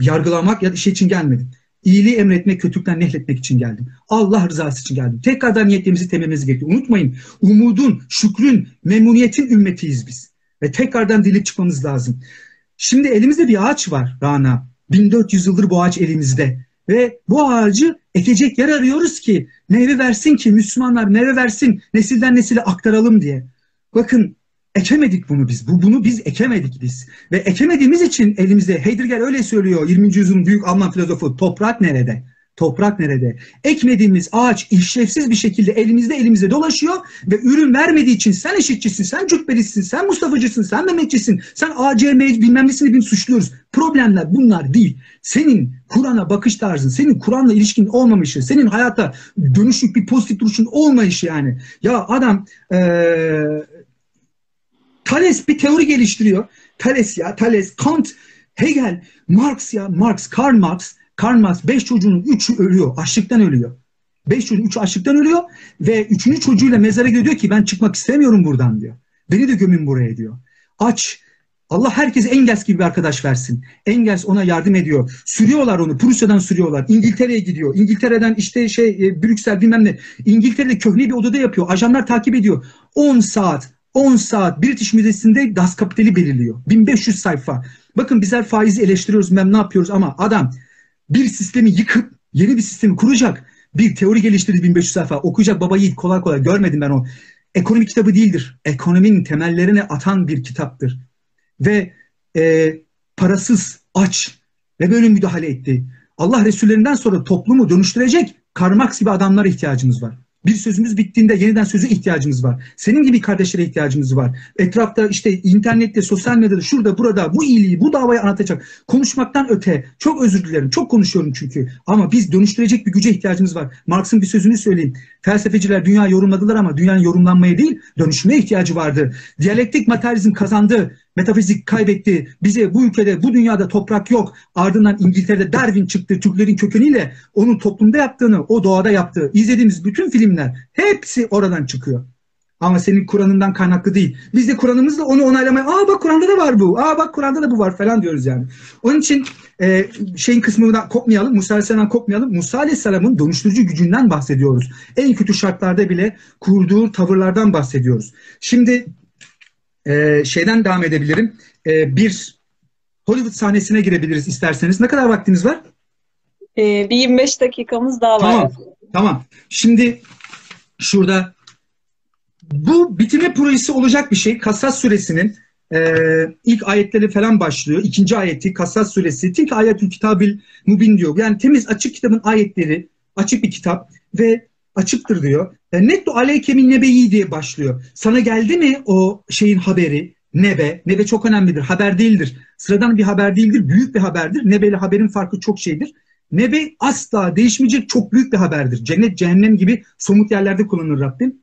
yargılamak ya da şey için gelmedim. İyiliği emretmek, kötülükten nehletmek için geldim. Allah rızası için geldim. Tekrardan niyetlerimizi tememiz gerekiyor. Unutmayın, umudun, şükrün, memnuniyetin ümmetiyiz biz. Ve tekrardan dilip çıkmamız lazım. Şimdi elimizde bir ağaç var Rana. 1400 yıldır bu ağaç elimizde. Ve bu ağacı ekecek yer arıyoruz ki meyve versin ki Müslümanlar meyve versin, nesilden nesile aktaralım diye. Bakın ekemedik bunu biz. Bu bunu biz ekemedik biz. Ve ekemediğimiz için elimizde Heidegger öyle söylüyor 20. yüzyılın büyük Alman filozofu toprak nerede? Toprak nerede? Ekmediğimiz ağaç işlevsiz bir şekilde elimizde elimizde dolaşıyor ve ürün vermediği için sen eşitçisin, sen cübbelisin, sen Mustafa'cısın, sen Mehmetçisin, sen ACM bilmem nesini bin suçluyoruz. Problemler bunlar değil. Senin Kur'an'a bakış tarzın, senin Kur'an'la ilişkin olmamışı, senin hayata dönüşük bir pozitif duruşun olmayışı yani. Ya adam ee, Thales bir teori geliştiriyor. Thales ya, Thales, Kant, Hegel, Marx ya, Marx, Karl Marx, Karl Marx beş çocuğunun üçü ölüyor, açlıktan ölüyor. Beş çocuğun üçü açlıktan ölüyor ve üçüncü çocuğuyla mezara gidiyor ki ben çıkmak istemiyorum buradan diyor. Beni de gömün buraya diyor. Aç, Allah herkese Engels gibi bir arkadaş versin. Engels ona yardım ediyor. Sürüyorlar onu. Prusya'dan sürüyorlar. İngiltere'ye gidiyor. İngiltere'den işte şey e, Brüksel bilmem ne. İngiltere'de köhne bir odada yapıyor. Ajanlar takip ediyor. 10 saat 10 saat British Müzesi'nde Das Kapital'i belirliyor. 1500 sayfa. Bakın bizler faizi eleştiriyoruz, ben ne yapıyoruz ama adam bir sistemi yıkıp yeni bir sistemi kuracak. Bir teori geliştirdi 1500 sayfa. Okuyacak baba yiğit kolay kolay görmedim ben o. Ekonomi kitabı değildir. Ekonominin temellerine atan bir kitaptır. Ve e, parasız, aç ve böyle müdahale etti. Allah Resullerinden sonra toplumu dönüştürecek Karl gibi adamlara ihtiyacımız var. Bir sözümüz bittiğinde yeniden sözü ihtiyacımız var. Senin gibi kardeşlere ihtiyacımız var. Etrafta işte internette, sosyal medyada, şurada, burada bu iyiliği, bu davayı anlatacak. Konuşmaktan öte. Çok özür dilerim. Çok konuşuyorum çünkü. Ama biz dönüştürecek bir güce ihtiyacımız var. Marx'ın bir sözünü söyleyeyim. Felsefeciler dünya yorumladılar ama dünyanın yorumlanmaya değil, dönüşmeye ihtiyacı vardı. Diyalektik materyalizm kazandı. Metafizik kaybetti. Bize bu ülkede, bu dünyada toprak yok. Ardından İngiltere'de Darwin çıktı. Türklerin kökeniyle onun toplumda yaptığını, o doğada yaptığı, izlediğimiz bütün filmler hepsi oradan çıkıyor. Ama senin Kur'an'ından kaynaklı değil. Biz de Kur'an'ımızla onu onaylamaya, aa bak Kur'an'da da var bu, aa bak Kur'an'da da bu var falan diyoruz yani. Onun için e, şeyin kısmından kopmayalım, Musa Aleyhisselam'dan kopmayalım. Musa Aleyhisselam'ın dönüştürücü gücünden bahsediyoruz. En kötü şartlarda bile kurduğu tavırlardan bahsediyoruz. Şimdi e, şeyden devam edebilirim. E, bir Hollywood sahnesine girebiliriz isterseniz. Ne kadar vaktiniz var? E, bir 25 dakikamız daha tamam, var. Tamam. Şimdi şurada bu bitirme projesi olacak bir şey. Kasas suresinin e, ilk ayetleri falan başlıyor. İkinci ayeti Kasas suresi. Tilk ayetül kitabil mubin diyor. Yani temiz açık kitabın ayetleri açık bir kitap ve açıktır diyor. E, Nettu aleykemin nebeyi diye başlıyor. Sana geldi mi o şeyin haberi? Nebe. Nebe çok önemlidir. Haber değildir. Sıradan bir haber değildir. Büyük bir haberdir. Nebe ile haberin farkı çok şeydir. Nebe asla değişmeyecek çok büyük bir haberdir. Cennet, cehennem gibi somut yerlerde kullanır Rabbim.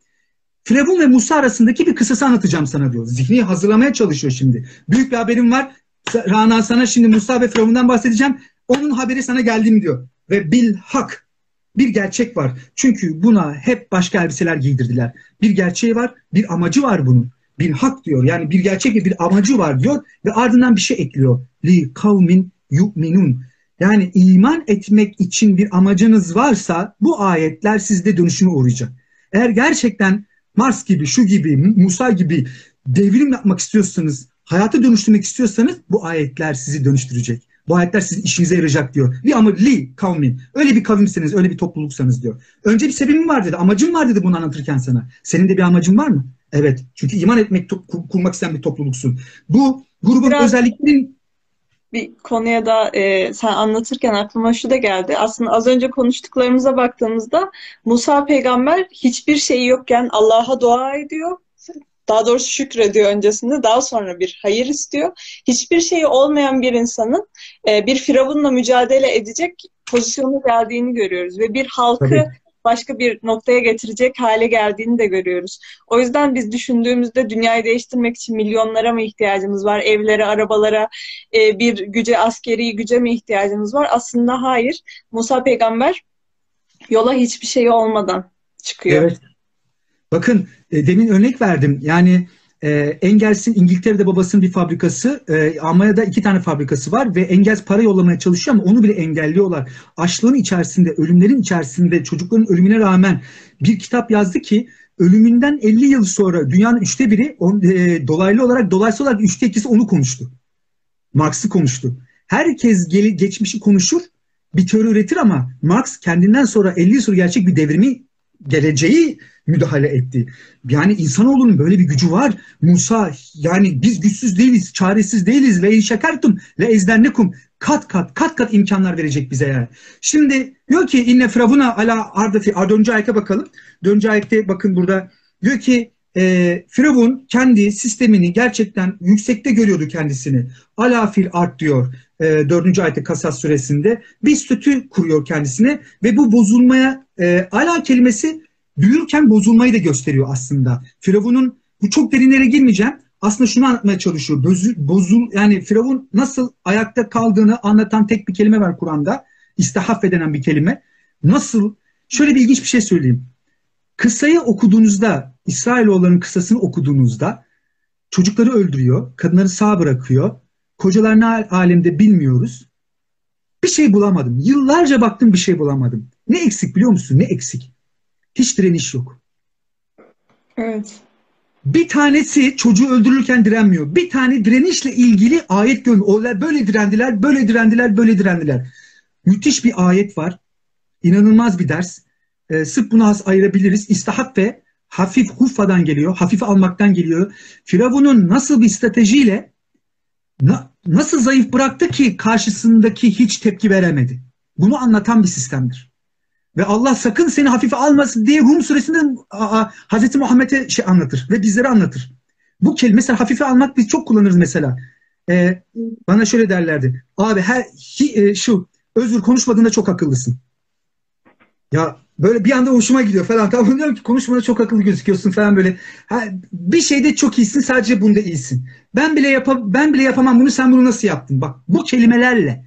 Firavun ve Musa arasındaki bir kısası anlatacağım sana diyor. Zihni hazırlamaya çalışıyor şimdi. Büyük bir haberim var. Rana sana şimdi Musa ve Firavun'dan bahsedeceğim. Onun haberi sana geldim diyor. Ve bil hak bir gerçek var. Çünkü buna hep başka elbiseler giydirdiler. Bir gerçeği var, bir amacı var bunun. Bir hak diyor. Yani bir gerçek ve bir amacı var diyor ve ardından bir şey ekliyor. Li kavmin yu'minun. Yani iman etmek için bir amacınız varsa bu ayetler sizde dönüşüme uğrayacak. Eğer gerçekten Mars gibi, şu gibi, Musa gibi devrim yapmak istiyorsanız, hayatı dönüştürmek istiyorsanız bu ayetler sizi dönüştürecek. Bu ayetler sizin işinize yarayacak diyor. Bir ama li kavmin. Öyle bir kavimseniz, öyle bir topluluksanız diyor. Önce bir sebebim var dedi, amacım var dedi bunu anlatırken sana. Senin de bir amacın var mı? Evet. Çünkü iman etmek, kurmak isteyen bir topluluksun. Bu grubun Biraz... özelliklerinin bir konuya da e, sen anlatırken aklıma şu da geldi. Aslında az önce konuştuklarımıza baktığımızda Musa peygamber hiçbir şeyi yokken Allah'a dua ediyor. Daha doğrusu şükrediyor öncesinde. Daha sonra bir hayır istiyor. Hiçbir şeyi olmayan bir insanın e, bir firavunla mücadele edecek pozisyonu geldiğini görüyoruz. Ve bir halkı Tabii başka bir noktaya getirecek hale geldiğini de görüyoruz. O yüzden biz düşündüğümüzde dünyayı değiştirmek için milyonlara mı ihtiyacımız var? Evlere, arabalara, e, bir güce, askeri güce mi ihtiyacımız var? Aslında hayır. Musa peygamber yola hiçbir şey olmadan çıkıyor. Evet. Bakın e, demin örnek verdim. Yani e, Engels'in İngiltere'de babasının bir fabrikası, e, Almanya'da iki tane fabrikası var ve Engels para yollamaya çalışıyor ama onu bile engelliyorlar. Açlığın içerisinde, ölümlerin içerisinde çocukların ölümüne rağmen bir kitap yazdı ki ölümünden 50 yıl sonra dünyanın üçte biri on, e, dolaylı olarak, dolaysal olarak üçte ikisi onu konuştu. Marx'ı konuştu. Herkes gel, geçmişi konuşur, bir teori üretir ama Marx kendinden sonra 50 yıl sonra gerçek bir devrimi geleceği müdahale etti. Yani insanoğlunun böyle bir gücü var. Musa yani biz güçsüz değiliz, çaresiz değiliz. Ve şekertum le ezdennekum kat kat kat kat imkanlar verecek bize yani. Şimdi diyor ki inne firavuna ala ardafi. Dördüncü ayete bakalım. Dördüncü ayette bakın burada diyor ki e, Firavun kendi sistemini gerçekten yüksekte görüyordu kendisini. Ala fil art diyor e, 4. ayette Kasas suresinde. Bir statü kuruyor kendisine ve bu bozulmaya e, ala kelimesi büyürken bozulmayı da gösteriyor aslında. Firavun'un bu çok derinlere girmeyeceğim. Aslında şunu anlatmaya çalışıyor. Bozul, bozul yani Firavun nasıl ayakta kaldığını anlatan tek bir kelime var Kur'an'da. İstihaf denen bir kelime. Nasıl? Şöyle bir ilginç bir şey söyleyeyim. Kıssayı okuduğunuzda, İsrailoğulların kıssasını okuduğunuzda çocukları öldürüyor, kadınları sağ bırakıyor. Kocalar ne alemde bilmiyoruz. Bir şey bulamadım. Yıllarca baktım bir şey bulamadım. Ne eksik biliyor musun? Ne eksik? Hiç direniş yok. Evet. Bir tanesi çocuğu öldürürken direnmiyor. Bir tane direnişle ilgili ayet görmüyor. Onlar böyle direndiler, böyle direndiler, böyle direndiler. Müthiş bir ayet var. İnanılmaz bir ders. Ee, sırf bunu az ayırabiliriz. İstihap ve hafif huffadan geliyor. Hafife almaktan geliyor. Firavun'un nasıl bir stratejiyle na, nasıl zayıf bıraktı ki karşısındaki hiç tepki veremedi. Bunu anlatan bir sistemdir. Ve Allah sakın seni hafife almasın diye Rum suresinde Hazreti Muhammed'e şey anlatır ve bizlere anlatır. Bu kelime mesela hafife almak biz çok kullanırız mesela. Ee, bana şöyle derlerdi. Abi her hi, e, şu özür konuşmadığında çok akıllısın. Ya böyle bir anda hoşuma gidiyor falan. Tamam diyorum ki konuşmada çok akıllı gözüküyorsun falan böyle. Ha, bir şeyde çok iyisin sadece bunda iyisin. Ben bile yapa, ben bile yapamam bunu sen bunu nasıl yaptın? Bak bu kelimelerle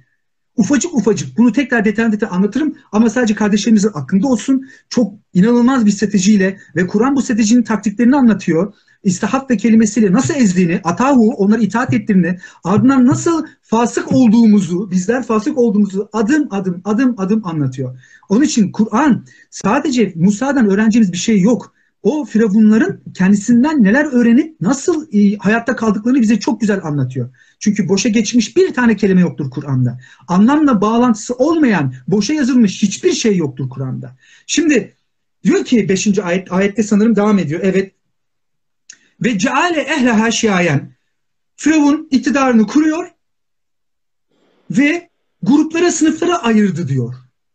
ufacık ufacık bunu tekrar detaylı detaylı anlatırım ama sadece kardeşlerimizin aklında olsun. Çok inanılmaz bir stratejiyle ve Kur'an bu stratejinin taktiklerini anlatıyor. İstihat ve kelimesiyle nasıl ezdiğini, atahu onları itaat ettiğini, ardından nasıl fasık olduğumuzu, bizler fasık olduğumuzu adım adım adım adım anlatıyor. Onun için Kur'an sadece Musa'dan öğreneceğimiz bir şey yok o firavunların kendisinden neler öğrenip nasıl e, hayatta kaldıklarını bize çok güzel anlatıyor. Çünkü boşa geçmiş bir tane kelime yoktur Kur'an'da. Anlamla bağlantısı olmayan, boşa yazılmış hiçbir şey yoktur Kur'an'da. Şimdi diyor ki 5. ayet, ayette sanırım devam ediyor. Evet. Ve ceale ehleha şiayen. Firavun iktidarını kuruyor ve gruplara, sınıflara ayırdı diyor.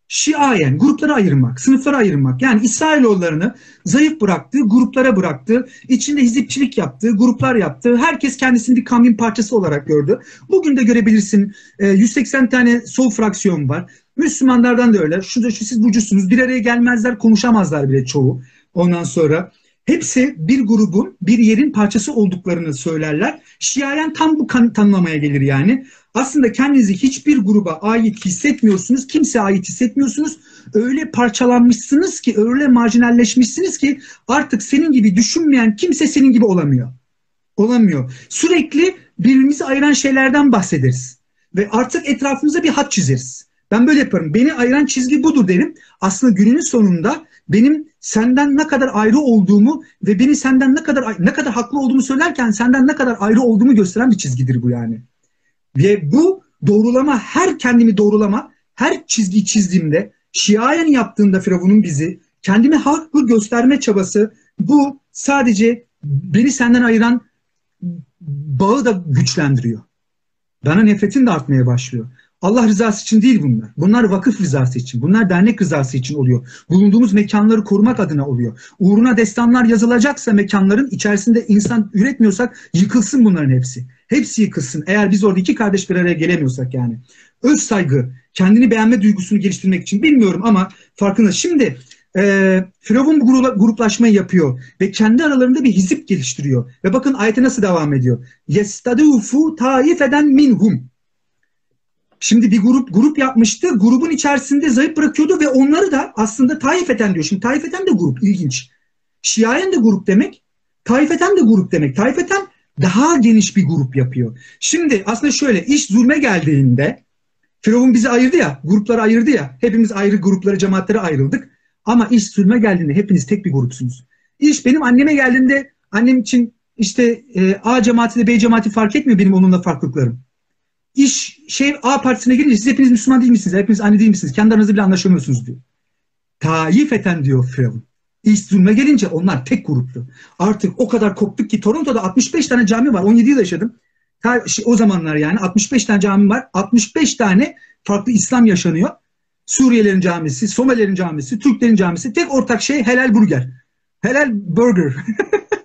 Şiayen, gruplara ayırmak, sınıflara ayırmak. Yani İsrailoğullarını zayıf bıraktığı, gruplara bıraktı. içinde hizipçilik yaptığı, gruplar yaptı. Herkes kendisini bir kamyon parçası olarak gördü. Bugün de görebilirsin 180 e, tane sol fraksiyon var. Müslümanlardan da öyle. Şu, şu siz bucusunuz. Bir araya gelmezler, konuşamazlar bile çoğu. Ondan sonra hepsi bir grubun, bir yerin parçası olduklarını söylerler. Şiayen tam bu tanımlamaya gelir yani. Aslında kendinizi hiçbir gruba ait hissetmiyorsunuz, kimseye ait hissetmiyorsunuz. Öyle parçalanmışsınız ki, öyle marjinalleşmişsiniz ki artık senin gibi düşünmeyen kimse senin gibi olamıyor. Olamıyor. Sürekli birbirimizi ayıran şeylerden bahsederiz. Ve artık etrafımıza bir hat çizeriz. Ben böyle yaparım. Beni ayıran çizgi budur derim. Aslında günün sonunda benim senden ne kadar ayrı olduğumu ve beni senden ne kadar ne kadar haklı olduğumu söylerken senden ne kadar ayrı olduğumu gösteren bir çizgidir bu yani. Ve bu doğrulama, her kendimi doğrulama, her çizgi çizdiğimde, şiayen yaptığında Firavun'un bizi, kendimi haklı gösterme çabası, bu sadece beni senden ayıran bağı da güçlendiriyor. Bana nefretin de artmaya başlıyor. Allah rızası için değil bunlar. Bunlar vakıf rızası için. Bunlar dernek rızası için oluyor. Bulunduğumuz mekanları korumak adına oluyor. Uğruna destanlar yazılacaksa mekanların içerisinde insan üretmiyorsak yıkılsın bunların hepsi. Hepsi yıkılsın. Eğer biz orada iki kardeş bir araya gelemiyorsak yani. Öz saygı, kendini beğenme duygusunu geliştirmek için bilmiyorum ama farkında. Şimdi e, Firavun bu gruplaşmayı yapıyor ve kendi aralarında bir hizip geliştiriyor. Ve bakın ayete nasıl devam ediyor. Yestadufu taifeden minhum. Şimdi bir grup grup yapmıştı. Grubun içerisinde zayıf bırakıyordu ve onları da aslında Taifeten diyor. Şimdi Taifeten de grup ilginç. Şiayen de grup demek. Taifeten de grup demek. Taifeten daha geniş bir grup yapıyor. Şimdi aslında şöyle iş zulme geldiğinde Firavun bizi ayırdı ya, gruplara ayırdı ya. Hepimiz ayrı gruplara, cemaatlere ayrıldık. Ama iş zulme geldiğinde hepiniz tek bir grupsunuz. İş benim anneme geldiğinde annem için işte e, A cemaati de B cemaati fark etmiyor benim onunla farklılıklarım iş şey A partisine girince siz hepiniz Müslüman değil misiniz? Hepiniz aynı değil misiniz? Kendi aranızda bile anlaşamıyorsunuz diyor. Taif eten diyor Firavun. İş zulme gelince onlar tek gruptu. Artık o kadar koptuk ki Toronto'da 65 tane cami var. 17 yıl yaşadım. O zamanlar yani 65 tane cami var. 65 tane farklı İslam yaşanıyor. Suriyelerin camisi, Somalilerin camisi, Türklerin camisi. Tek ortak şey helal burger. Helal burger.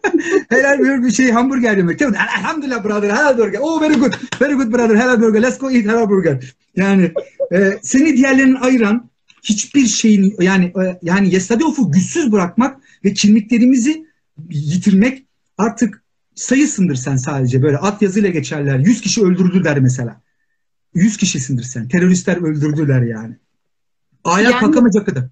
helal bir şey hamburger yemek. Elhamdülillah brother helal burger. Oh very good. Very good brother helal burger. Let's go eat helal burger. Yani e, seni diğerlerinin ayıran hiçbir şeyin yani e, yani Yestadiofu güçsüz bırakmak ve kimliklerimizi yitirmek artık sayısındır sen sadece böyle at yazıyla geçerler. 100 kişi öldürdüler mesela. 100 kişisindir sen. Teröristler öldürdüler yani. Ayak yani, kalkamayacak kadar.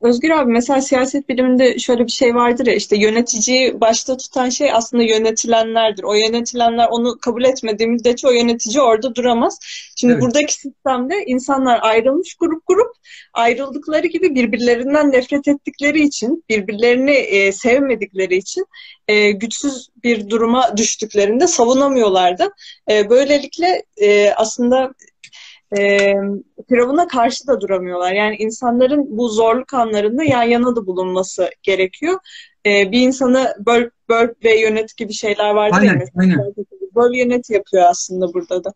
Özgür abi mesela siyaset biliminde şöyle bir şey vardır ya işte yöneticiyi başta tutan şey aslında yönetilenlerdir. O yönetilenler onu kabul etmediği müddetçe o yönetici orada duramaz. Şimdi evet. buradaki sistemde insanlar ayrılmış grup grup ayrıldıkları gibi birbirlerinden nefret ettikleri için birbirlerini e, sevmedikleri için e, güçsüz bir duruma düştüklerinde savunamıyorlardı. E, böylelikle e, aslında e, Firavun'a karşı da duramıyorlar. Yani insanların bu zorluk anlarında yan yana da bulunması gerekiyor. E, bir insanı böl, böl ve yönet gibi şeyler vardır aynen, ya Aynen. Böl yönet yapıyor aslında burada da.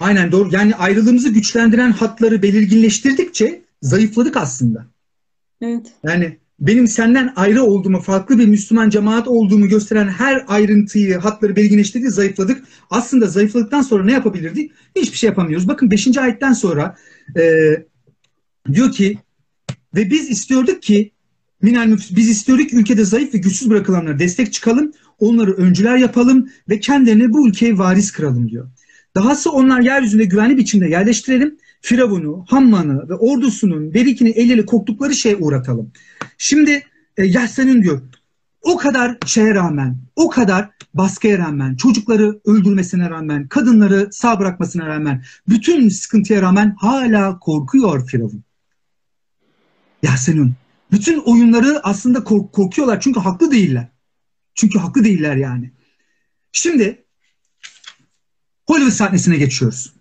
Aynen doğru. Yani ayrılığımızı güçlendiren hatları belirginleştirdikçe zayıfladık aslında. Evet. Yani benim senden ayrı olduğumu, farklı bir Müslüman cemaat olduğumu gösteren her ayrıntıyı, hatları belirginleştirdi, zayıfladık. Aslında zayıfladıktan sonra ne yapabilirdik? Hiçbir şey yapamıyoruz. Bakın 5. ayetten sonra e, diyor ki ve biz istiyorduk ki minel biz istiyorduk ki ülkede zayıf ve güçsüz bırakılanlara destek çıkalım, onları öncüler yapalım ve kendilerini bu ülkeye varis kıralım diyor. Dahası onlar yeryüzünde güvenli biçimde yerleştirelim Firavun'u, Hamman'ı ve ordusunun berikini eliyle koktukları şeye uğratalım. Şimdi e, Yahsen'in diyor o kadar şeye rağmen, o kadar baskıya rağmen, çocukları öldürmesine rağmen, kadınları sağ bırakmasına rağmen, bütün sıkıntıya rağmen hala korkuyor Firavun. Yasenun. Bütün oyunları aslında kork korkuyorlar çünkü haklı değiller. Çünkü haklı değiller yani. Şimdi Hollywood sahnesine geçiyoruz.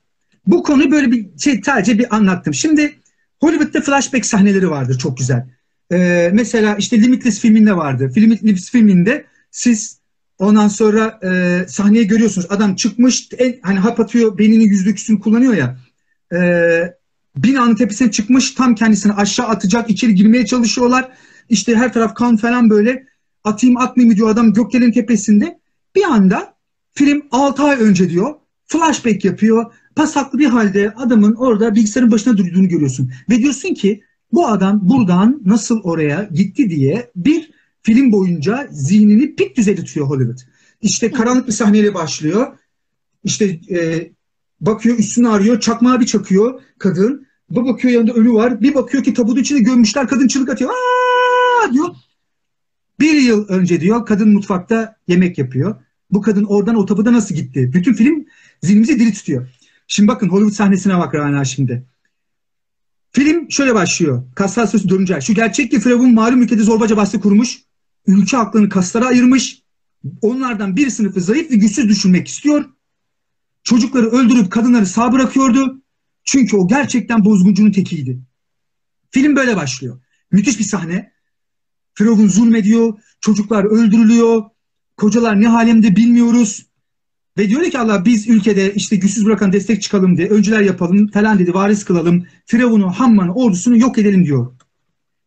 Bu konu böyle bir şey sadece bir anlattım. Şimdi Hollywood'da flashback sahneleri vardır çok güzel. Ee, mesela işte Limitless filminde vardı. Limitless filminde siz ondan sonra e, sahneyi görüyorsunuz. Adam çıkmış en, hani hap atıyor beynini yüzde kullanıyor ya. E, binanın tepesine çıkmış tam kendisini aşağı atacak içeri girmeye çalışıyorlar. İşte her taraf kan falan böyle atayım atmayayım diyor adam göklerin tepesinde. Bir anda film 6 ay önce diyor flashback yapıyor pasaklı bir halde adamın orada bilgisayarın başına durduğunu görüyorsun. Ve diyorsun ki bu adam buradan nasıl oraya gitti diye bir film boyunca zihnini pik düzeyde tutuyor Hollywood. İşte karanlık bir sahneyle başlıyor. İşte e, bakıyor üstünü arıyor. Çakmağı bir çakıyor kadın. Bir bakıyor yanında ölü var. Bir bakıyor ki tabutun içine gömmüşler. Kadın çığlık atıyor. Aa diyor. Bir yıl önce diyor kadın mutfakta yemek yapıyor. Bu kadın oradan o tabuda nasıl gitti? Bütün film zihnimizi diri tutuyor. Şimdi bakın Hollywood sahnesine bak Rana şimdi. Film şöyle başlıyor. Kaslar Sözü 4. ay. Şu gerçek ki Firavun malum ülkede zorbaca bastı kurmuş. Ülke aklını kaslara ayırmış. Onlardan bir sınıfı zayıf ve güçsüz düşürmek istiyor. Çocukları öldürüp kadınları sağ bırakıyordu. Çünkü o gerçekten bozguncunun tekiydi. Film böyle başlıyor. Müthiş bir sahne. Firavun zulmediyor. Çocuklar öldürülüyor. Kocalar ne halimde bilmiyoruz. Ve diyor ki Allah biz ülkede işte güçsüz bırakan destek çıkalım diye öncüler yapalım falan dedi varis kılalım. Firavun'u, Hamman'ı, ordusunu yok edelim diyor.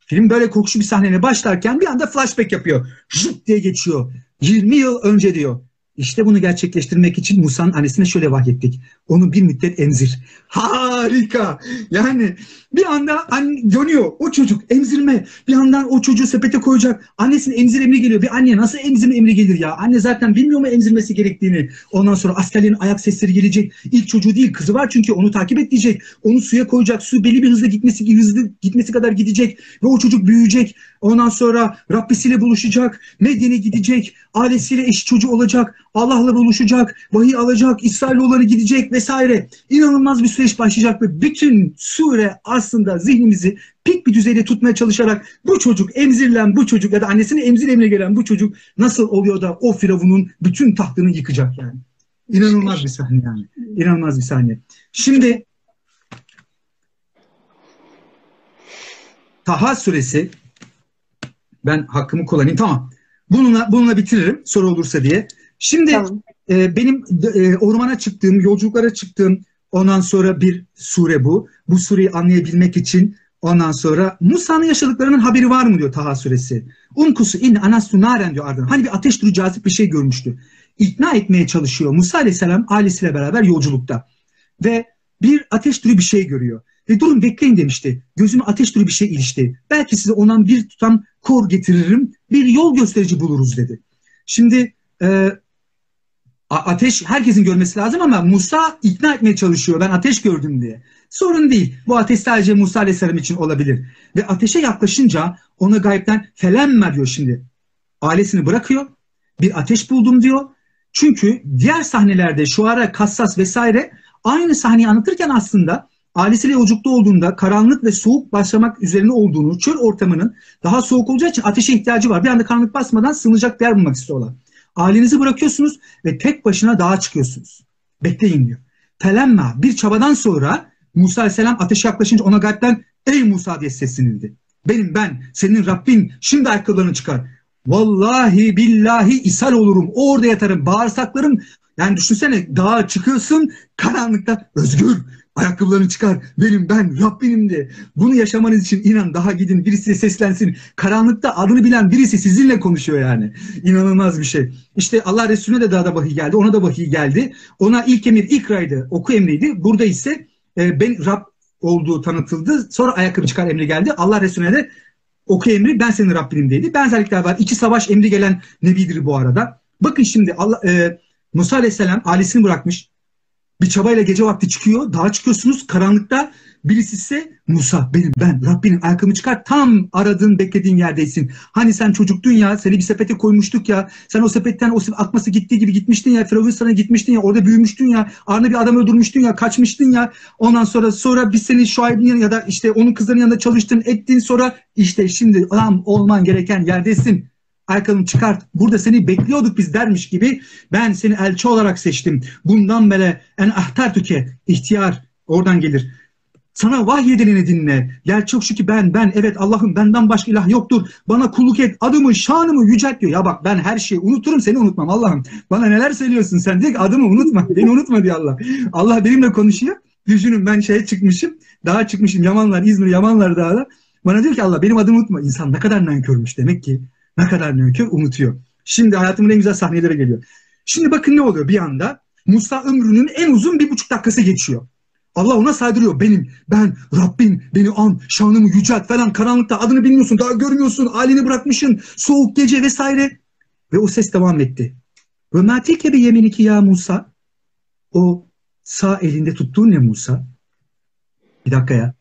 Film böyle kokuşu bir sahnene başlarken bir anda flashback yapıyor. Jıp diye geçiyor. 20 yıl önce diyor. İşte bunu gerçekleştirmek için Musa'nın annesine şöyle vahyettik. Onu bir müddet emzir. Harika. Yani bir anda anne dönüyor. O çocuk emzirme. Bir yandan o çocuğu sepete koyacak. Annesinin emzir emri geliyor. Bir anne nasıl emzirme emri gelir ya? Anne zaten bilmiyor mu emzirmesi gerektiğini? Ondan sonra askerlerin ayak sesleri gelecek. İlk çocuğu değil kızı var çünkü onu takip edecek. Onu suya koyacak. Su belli bir hızla gitmesi hızlı gitmesi kadar gidecek. Ve o çocuk büyüyecek. Ondan sonra Rabbisiyle buluşacak. Medyen'e gidecek. Ailesiyle eş çocuğu olacak. Allah'la buluşacak. Vahiy alacak. İsrailoğulları gidecek vesaire. İnanılmaz bir süreç başlayacak ve bütün sure aslında zihnimizi pik bir düzeyde tutmaya çalışarak bu çocuk emzirilen bu çocuk ya da annesinin emzir emrine gelen bu çocuk nasıl oluyor da o firavunun bütün tahtını yıkacak yani. İnanılmaz bir sahne yani. İnanılmaz bir sahne. Şimdi Taha suresi ben hakkımı kullanayım. Tamam. Bununla, bununla bitiririm soru olursa diye. Şimdi tamam. e, benim e, ormana çıktığım, yolculuklara çıktığım ondan sonra bir sure bu. Bu sureyi anlayabilmek için ondan sonra Musa'nın yaşadıklarının haberi var mı diyor Taha suresi. Unkusu in anastu naren diyor ardından. Hani bir ateş türü cazip bir şey görmüştü. İkna etmeye çalışıyor Musa aleyhisselam ailesiyle beraber yolculukta. Ve bir ateş türü bir şey görüyor. Ve durun bekleyin demişti. Gözüme ateş türü bir şey ilişti. Belki size ondan bir tutam kor getiririm. Bir yol gösterici buluruz dedi. Şimdi e, ateş herkesin görmesi lazım ama Musa ikna etmeye çalışıyor. Ben ateş gördüm diye. Sorun değil. Bu ateş sadece Musa Aleyhisselam için olabilir. Ve ateşe yaklaşınca ona gayipten felenme diyor şimdi. Ailesini bırakıyor. Bir ateş buldum diyor. Çünkü diğer sahnelerde şu ara Kassas vesaire aynı sahneyi anlatırken aslında ailesiyle yolculukta olduğunda karanlık ve soğuk başlamak üzerine olduğunu, çöl ortamının daha soğuk olacağı için ateşe ihtiyacı var. Bir anda karanlık basmadan sığınacak bir yer bulmak istiyorlar. Ailenizi bırakıyorsunuz ve tek başına dağa çıkıyorsunuz. Bekleyin diyor. Telemma bir çabadan sonra Musa Aleyhisselam ateşe yaklaşınca ona gayetten ey Musa diye seslenildi. Benim ben senin Rabbin şimdi ayakkabılarını çıkar. Vallahi billahi ishal olurum. Orada yatarım. Bağırsaklarım yani düşünsene dağa çıkıyorsun karanlıkta özgür Ayakkabılarını çıkar. Benim ben Rabbinim de. Bunu yaşamanız için inan daha gidin birisi seslensin. Karanlıkta adını bilen birisi sizinle konuşuyor yani. İnanılmaz bir şey. İşte Allah Resulüne de daha da vahiy geldi. Ona da vahiy geldi. Ona ilk emir ikraydı. Oku emriydi. Burada ise e, ben Rab olduğu tanıtıldı. Sonra ayakkabı çıkar emri geldi. Allah Resulüne de oku emri ben senin Rabbinim dedi. Benzerlikler var. İki savaş emri gelen nebidir bu arada. Bakın şimdi Allah, e, Musa Aleyhisselam ailesini bırakmış bir çabayla gece vakti çıkıyor. Dağa çıkıyorsunuz karanlıkta. Birisi ise Musa benim ben Rabbinin ayakkabımı çıkar tam aradığın beklediğin yerdeysin. Hani sen çocuktun ya seni bir sepete koymuştuk ya sen o sepetten o akması gittiği gibi gitmiştin ya Firavun sana gitmiştin ya orada büyümüştün ya arada bir adam öldürmüştün ya kaçmıştın ya ondan sonra sonra biz senin Şuayb'in ya da işte onun kızlarının yanında çalıştın ettin sonra işte şimdi tam olman gereken yerdesin ayakkabını çıkart. Burada seni bekliyorduk biz dermiş gibi ben seni elçi olarak seçtim. Bundan beri en ahtartuke ihtiyar oradan gelir. Sana vahyedileni dinle. Gel çok şükür ben, ben, evet Allah'ım benden başka ilah yoktur. Bana kulluk et, adımı, şanımı yücelt diyor. Ya bak ben her şeyi unuturum, seni unutmam Allah'ım. Bana neler söylüyorsun sen diyor ki adımı unutma, beni unutma diyor Allah. Allah benimle konuşuyor. Düşünün ben şeye çıkmışım, daha çıkmışım Yamanlar, İzmir Yamanlar Dağı'da. Bana diyor ki Allah benim adımı unutma. İnsan ne kadar nankörmüş demek ki. Ne kadar nankör unutuyor. Şimdi hayatımın en güzel sahneleri geliyor. Şimdi bakın ne oluyor bir anda. Musa ömrünün en uzun bir buçuk dakikası geçiyor. Allah ona saydırıyor. Benim, ben, Rabbim, beni an, şanımı yücelt falan karanlıkta adını bilmiyorsun, daha görmüyorsun, aileni bırakmışsın, soğuk gece vesaire. Ve o ses devam etti. Ve matike bir yeminiki ya Musa. O sağ elinde tuttuğu ne Musa? Bir dakika ya.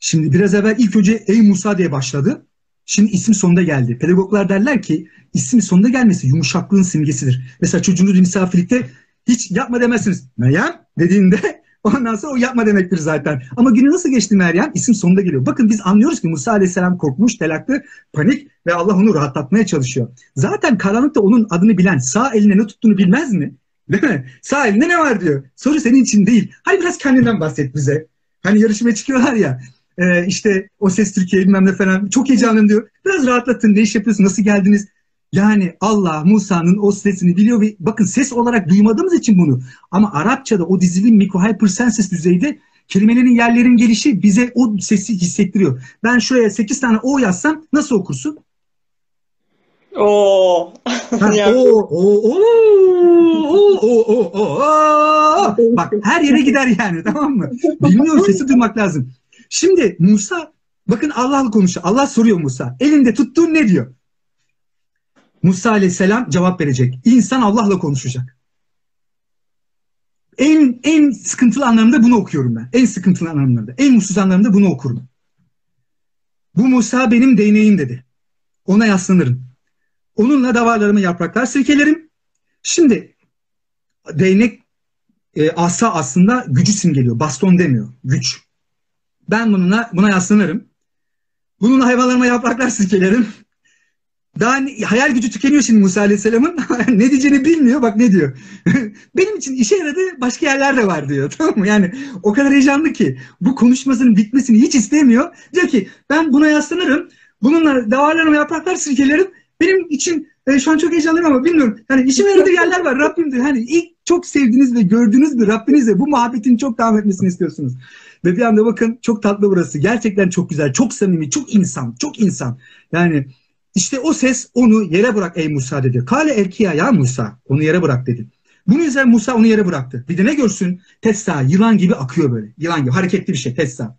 Şimdi biraz evvel ilk önce ey Musa diye başladı. Şimdi isim sonunda geldi. Pedagoglar derler ki isim sonunda gelmesi yumuşaklığın simgesidir. Mesela çocuğunuz misafirlikte hiç yapma demezsiniz. Meryem dediğinde ondan sonra o yapma demektir zaten. Ama günü nasıl geçti Meryem? İsim sonunda geliyor. Bakın biz anlıyoruz ki Musa Aleyhisselam korkmuş, telaktı, panik ve Allah onu rahatlatmaya çalışıyor. Zaten karanlıkta onun adını bilen sağ eline ne tuttuğunu bilmez mi? Değil mi? Sağ elinde ne var diyor. Soru senin için değil. Hadi biraz kendinden bahset bize. Hani yarışmaya çıkıyorlar ya e, işte o ses Türkiye bilmem ne falan çok heyecanlıyım diyor. Biraz rahatlatın ne iş yapıyorsun nasıl geldiniz? Yani Allah Musa'nın o sesini biliyor ve bakın ses olarak duymadığımız için bunu ama Arapçada o dizilim mikro hypersensitive düzeyde kelimelerin yerlerin gelişi bize o sesi hissettiriyor. Ben şuraya 8 tane O yazsam nasıl okursun? Oo. Ha, o, o, o, o, o, o, o. Bak her yere gider yani tamam mı? Bilmiyorum sesi duymak lazım. Şimdi Musa bakın Allah'la konuşuyor. Allah soruyor Musa. Elinde tuttuğun ne diyor? Musa aleyhisselam cevap verecek. İnsan Allah'la konuşacak. En en sıkıntılı anlamda bunu okuyorum ben. En sıkıntılı anlamda. En mutsuz anlamda bunu okurum. Bu Musa benim değneğim dedi. Ona yaslanırım. Onunla davarlarımı yapraklar silkelerim. Şimdi değnek e, asa aslında gücü simgeliyor. Baston demiyor. Güç. Ben bununla buna yaslanırım. Bununla hayvanlarıma yapraklar silkelerim. Daha hayal gücü tükeniyor şimdi Musa Aleyhisselam'ın. ne diyeceğini bilmiyor. Bak ne diyor. Benim için işe yaradı başka yerler de var diyor. Tamam mı? Yani o kadar heyecanlı ki bu konuşmasının bitmesini hiç istemiyor. Diyor ki ben buna yaslanırım. Bununla davarlarıma yapraklar silkelerim. Benim için e, şu an çok heyecanlıyım ama bilmiyorum. Yani işime yaradığı yerler var. Rabbim diyor. Hani ilk çok sevdiğiniz ve gördüğünüz bir Rabbinizle bu muhabbetin çok devam etmesini istiyorsunuz. Ve bir anda bakın çok tatlı burası. Gerçekten çok güzel, çok samimi, çok insan, çok insan. Yani işte o ses onu yere bırak ey Musa dedi. Kale erkiya ya Musa. Onu yere bırak dedi. Bunun üzerine Musa onu yere bıraktı. Bir de ne görsün? Tessa yılan gibi akıyor böyle. Yılan gibi hareketli bir şey Tessa.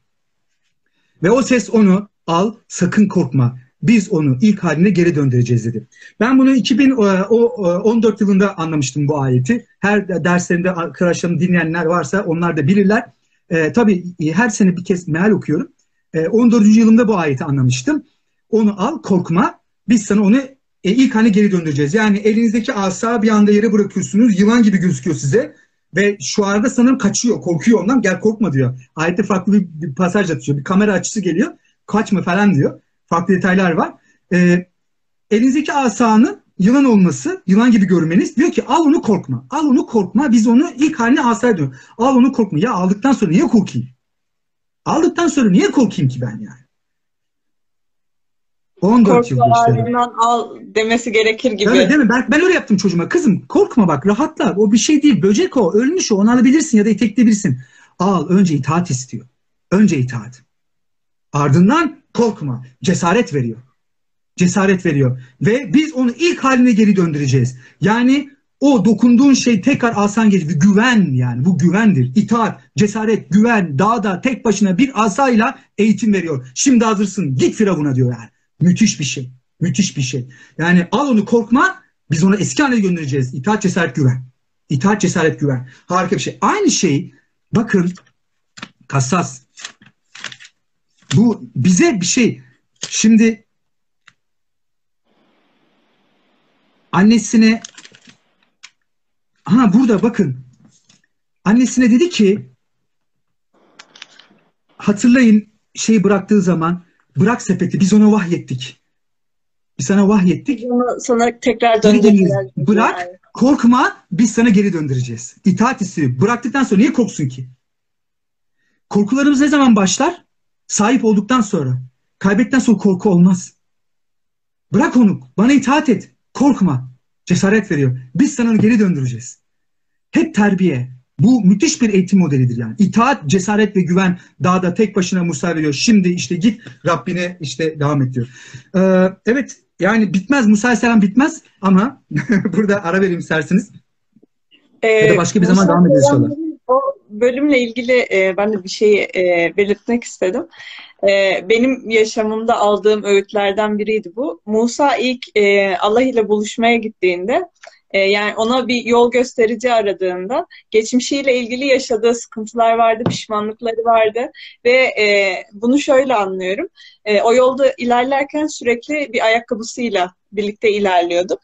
Ve o ses onu al sakın korkma. Biz onu ilk haline geri döndüreceğiz dedi. Ben bunu 2014 yılında anlamıştım bu ayeti. Her derslerinde arkadaşlarım dinleyenler varsa onlar da bilirler. E, tabii her sene bir kez meal okuyorum. E, 14. yılımda bu ayeti anlamıştım. Onu al korkma biz sana onu e, ilk haline geri döndüreceğiz. Yani elinizdeki asa bir anda yere bırakıyorsunuz. Yılan gibi gözüküyor size. Ve şu arada sanırım kaçıyor, korkuyor ondan. Gel korkma diyor. Ayette farklı bir, bir pasaj atıyor. Bir kamera açısı geliyor. Kaçma falan diyor. Farklı detaylar var. E, elinizdeki asanın yılan olması, yılan gibi görmeniz diyor ki al onu korkma. Al onu korkma. Biz onu ilk haline asa diyor. Al onu korkma. Ya aldıktan sonra niye korkayım? Aldıktan sonra niye korkayım ki ben yani? 14 yıl işte. al demesi gerekir gibi. Evet değil mi? Ben, ben öyle yaptım çocuğuma. Kızım korkma bak rahatla. O bir şey değil. Böcek o. Ölmüş o. Onu alabilirsin ya da itekleyebilirsin. Al. Önce itaat istiyor. Önce itaat. Ardından korkma. Cesaret veriyor cesaret veriyor. Ve biz onu ilk haline geri döndüreceğiz. Yani o dokunduğun şey tekrar asan gelir. Güven yani bu güvendir. İtaat, cesaret, güven dağda tek başına bir asayla eğitim veriyor. Şimdi hazırsın git Firavun'a diyor yani. Müthiş bir şey. Müthiş bir şey. Yani al onu korkma biz onu eski haline göndereceğiz. İtaat, cesaret, güven. İtaat, cesaret, güven. Harika bir şey. Aynı şey bakın kassas. Bu bize bir şey. Şimdi Annesine ha burada bakın. Annesine dedi ki hatırlayın şey bıraktığı zaman bırak sepeti biz ona vahyettik. Biz sana vahyettik. Onu sana tekrar döndüreceğiz. Bırak yani. korkma biz sana geri döndüreceğiz. İtaat istiyor. Bıraktıktan sonra niye korksun ki? Korkularımız ne zaman başlar? Sahip olduktan sonra. Kaybettikten sonra korku olmaz. Bırak onu. Bana itaat et. Korkma. Cesaret veriyor. Biz sana geri döndüreceğiz. Hep terbiye. Bu müthiş bir eğitim modelidir yani. İtaat, cesaret ve güven dağda tek başına Musa veriyor. Şimdi işte git Rabbine işte devam et diyor. Ee, evet yani bitmez. Musa Aleyhisselam bitmez ama burada ara vereyim isterseniz. Ee, ya da başka bir zaman devam ederiz. O bölümle ilgili e, ben de bir şeyi e, belirtmek istedim. E, benim yaşamımda aldığım öğütlerden biriydi bu. Musa ilk e, Allah ile buluşmaya gittiğinde E, yani ona bir yol gösterici aradığında geçmişiyle ilgili yaşadığı sıkıntılar vardı, pişmanlıkları vardı ve e, bunu şöyle anlıyorum. E, o yolda ilerlerken sürekli bir ayakkabısıyla birlikte ilerliyordu.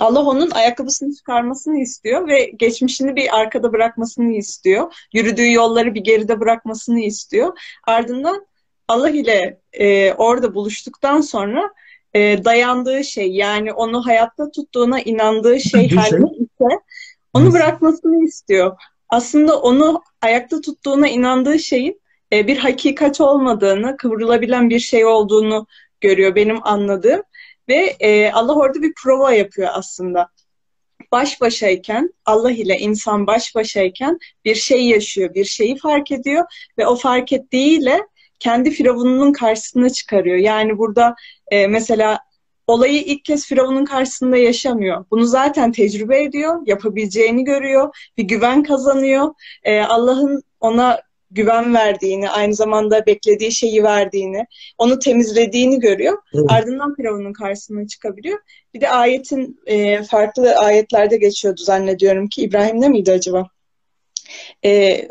Allah onun ayakkabısını çıkarmasını istiyor ve geçmişini bir arkada bırakmasını istiyor. Yürüdüğü yolları bir geride bırakmasını istiyor. Ardından Allah ile e, orada buluştuktan sonra e, dayandığı şey yani onu hayatta tuttuğuna inandığı şey her ne ise onu bırakmasını istiyor. Aslında onu ayakta tuttuğuna inandığı şeyin e, bir hakikat olmadığını, kıvrılabilen bir şey olduğunu görüyor benim anladığım. Ve e, Allah orada bir prova yapıyor aslında. Baş başayken, Allah ile insan baş başayken bir şey yaşıyor, bir şeyi fark ediyor ve o fark ettiğiyle kendi firavununun karşısına çıkarıyor. Yani burada e, mesela olayı ilk kez Firavun'un karşısında yaşamıyor. Bunu zaten tecrübe ediyor, yapabileceğini görüyor, bir güven kazanıyor. E, Allah'ın ona güven verdiğini, aynı zamanda beklediği şeyi verdiğini, onu temizlediğini görüyor. Evet. Ardından Firavun'un karşısına çıkabiliyor. Bir de ayetin e, farklı ayetlerde geçiyordu zannediyorum ki İbrahim'de miydi acaba? E,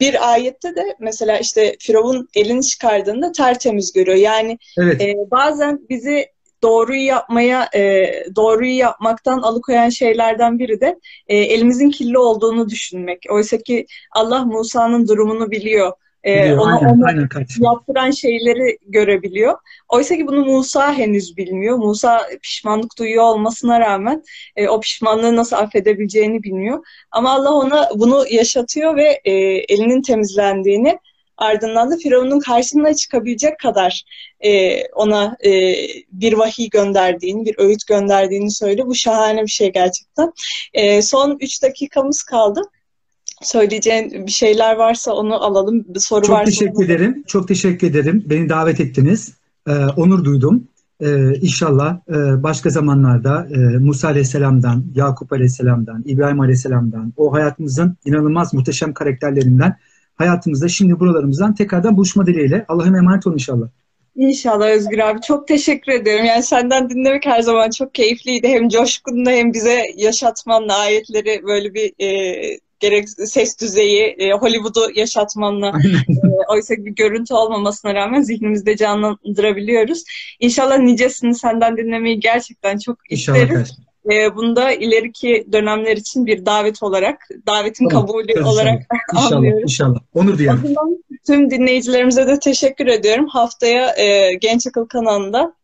bir ayette de mesela işte Firavun elini çıkardığında tertemiz görüyor. Yani evet. e, bazen bizi doğruyu yapmaya, e, doğruyu yapmaktan alıkoyan şeylerden biri de e, elimizin kirli olduğunu düşünmek. Oysa ki Allah Musa'nın durumunu biliyor. E, biliyor ona, aynen, aynen, yaptıran şeyleri görebiliyor. Oysa ki bunu Musa henüz bilmiyor. Musa pişmanlık duyuyor olmasına rağmen e, o pişmanlığı nasıl affedebileceğini bilmiyor. Ama Allah ona bunu yaşatıyor ve e, elinin temizlendiğini Ardından da Firavun'un karşısına çıkabilecek kadar e, ona e, bir vahiy gönderdiğini, bir öğüt gönderdiğini söyle. Bu şahane bir şey gerçekten. E, son 3 dakikamız kaldı. Söyleyeceğin bir şeyler varsa onu alalım. Bir soru Çok varsa teşekkür onu... ederim. Çok teşekkür ederim. Beni davet ettiniz. Ee, onur duydum. Ee, inşallah e, başka zamanlarda e, Musa Aleyhisselam'dan, Yakup Aleyhisselam'dan, İbrahim Aleyhisselam'dan, o hayatımızın inanılmaz muhteşem karakterlerinden hayatımızda şimdi buralarımızdan tekrardan buluşma dileğiyle. Allah'a emanet olun inşallah. İnşallah Özgür abi. Çok teşekkür ediyorum. Yani senden dinlemek her zaman çok keyifliydi. Hem coşkunla hem bize yaşatmanla ayetleri böyle bir e, gerek ses düzeyi e, Hollywood'u yaşatmanla e, oysa bir görüntü olmamasına rağmen zihnimizde canlandırabiliyoruz. İnşallah nicesini senden dinlemeyi gerçekten çok İnşallah isterim. Kardeşim. E, bunu da ileriki dönemler için bir davet olarak, davetin tamam, kabulü inşallah. olarak inşallah, anlıyorum. İnşallah, onur diyelim. tüm dinleyicilerimize de teşekkür ediyorum. Haftaya e, Genç Akıl kanalında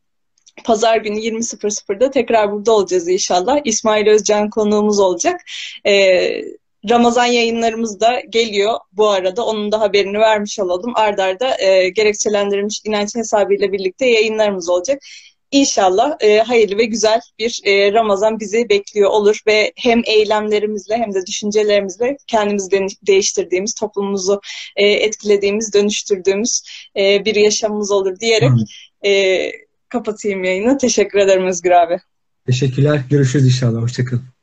Pazar günü 20.00'da tekrar burada olacağız inşallah. İsmail Özcan konuğumuz olacak. Ee, Ramazan yayınlarımız da geliyor bu arada. Onun da haberini vermiş olalım. Ardarda e, gerekçelendirilmiş inanç hesabıyla birlikte yayınlarımız olacak. İnşallah e, hayırlı ve güzel bir e, Ramazan bizi bekliyor olur ve hem eylemlerimizle hem de düşüncelerimizle kendimizi de, değiştirdiğimiz, toplumumuzu e, etkilediğimiz, dönüştürdüğümüz e, bir yaşamımız olur diyerek e, kapatayım yayını. Teşekkür ederim Özgür abi. Teşekkürler. Görüşürüz inşallah. Hoşçakalın.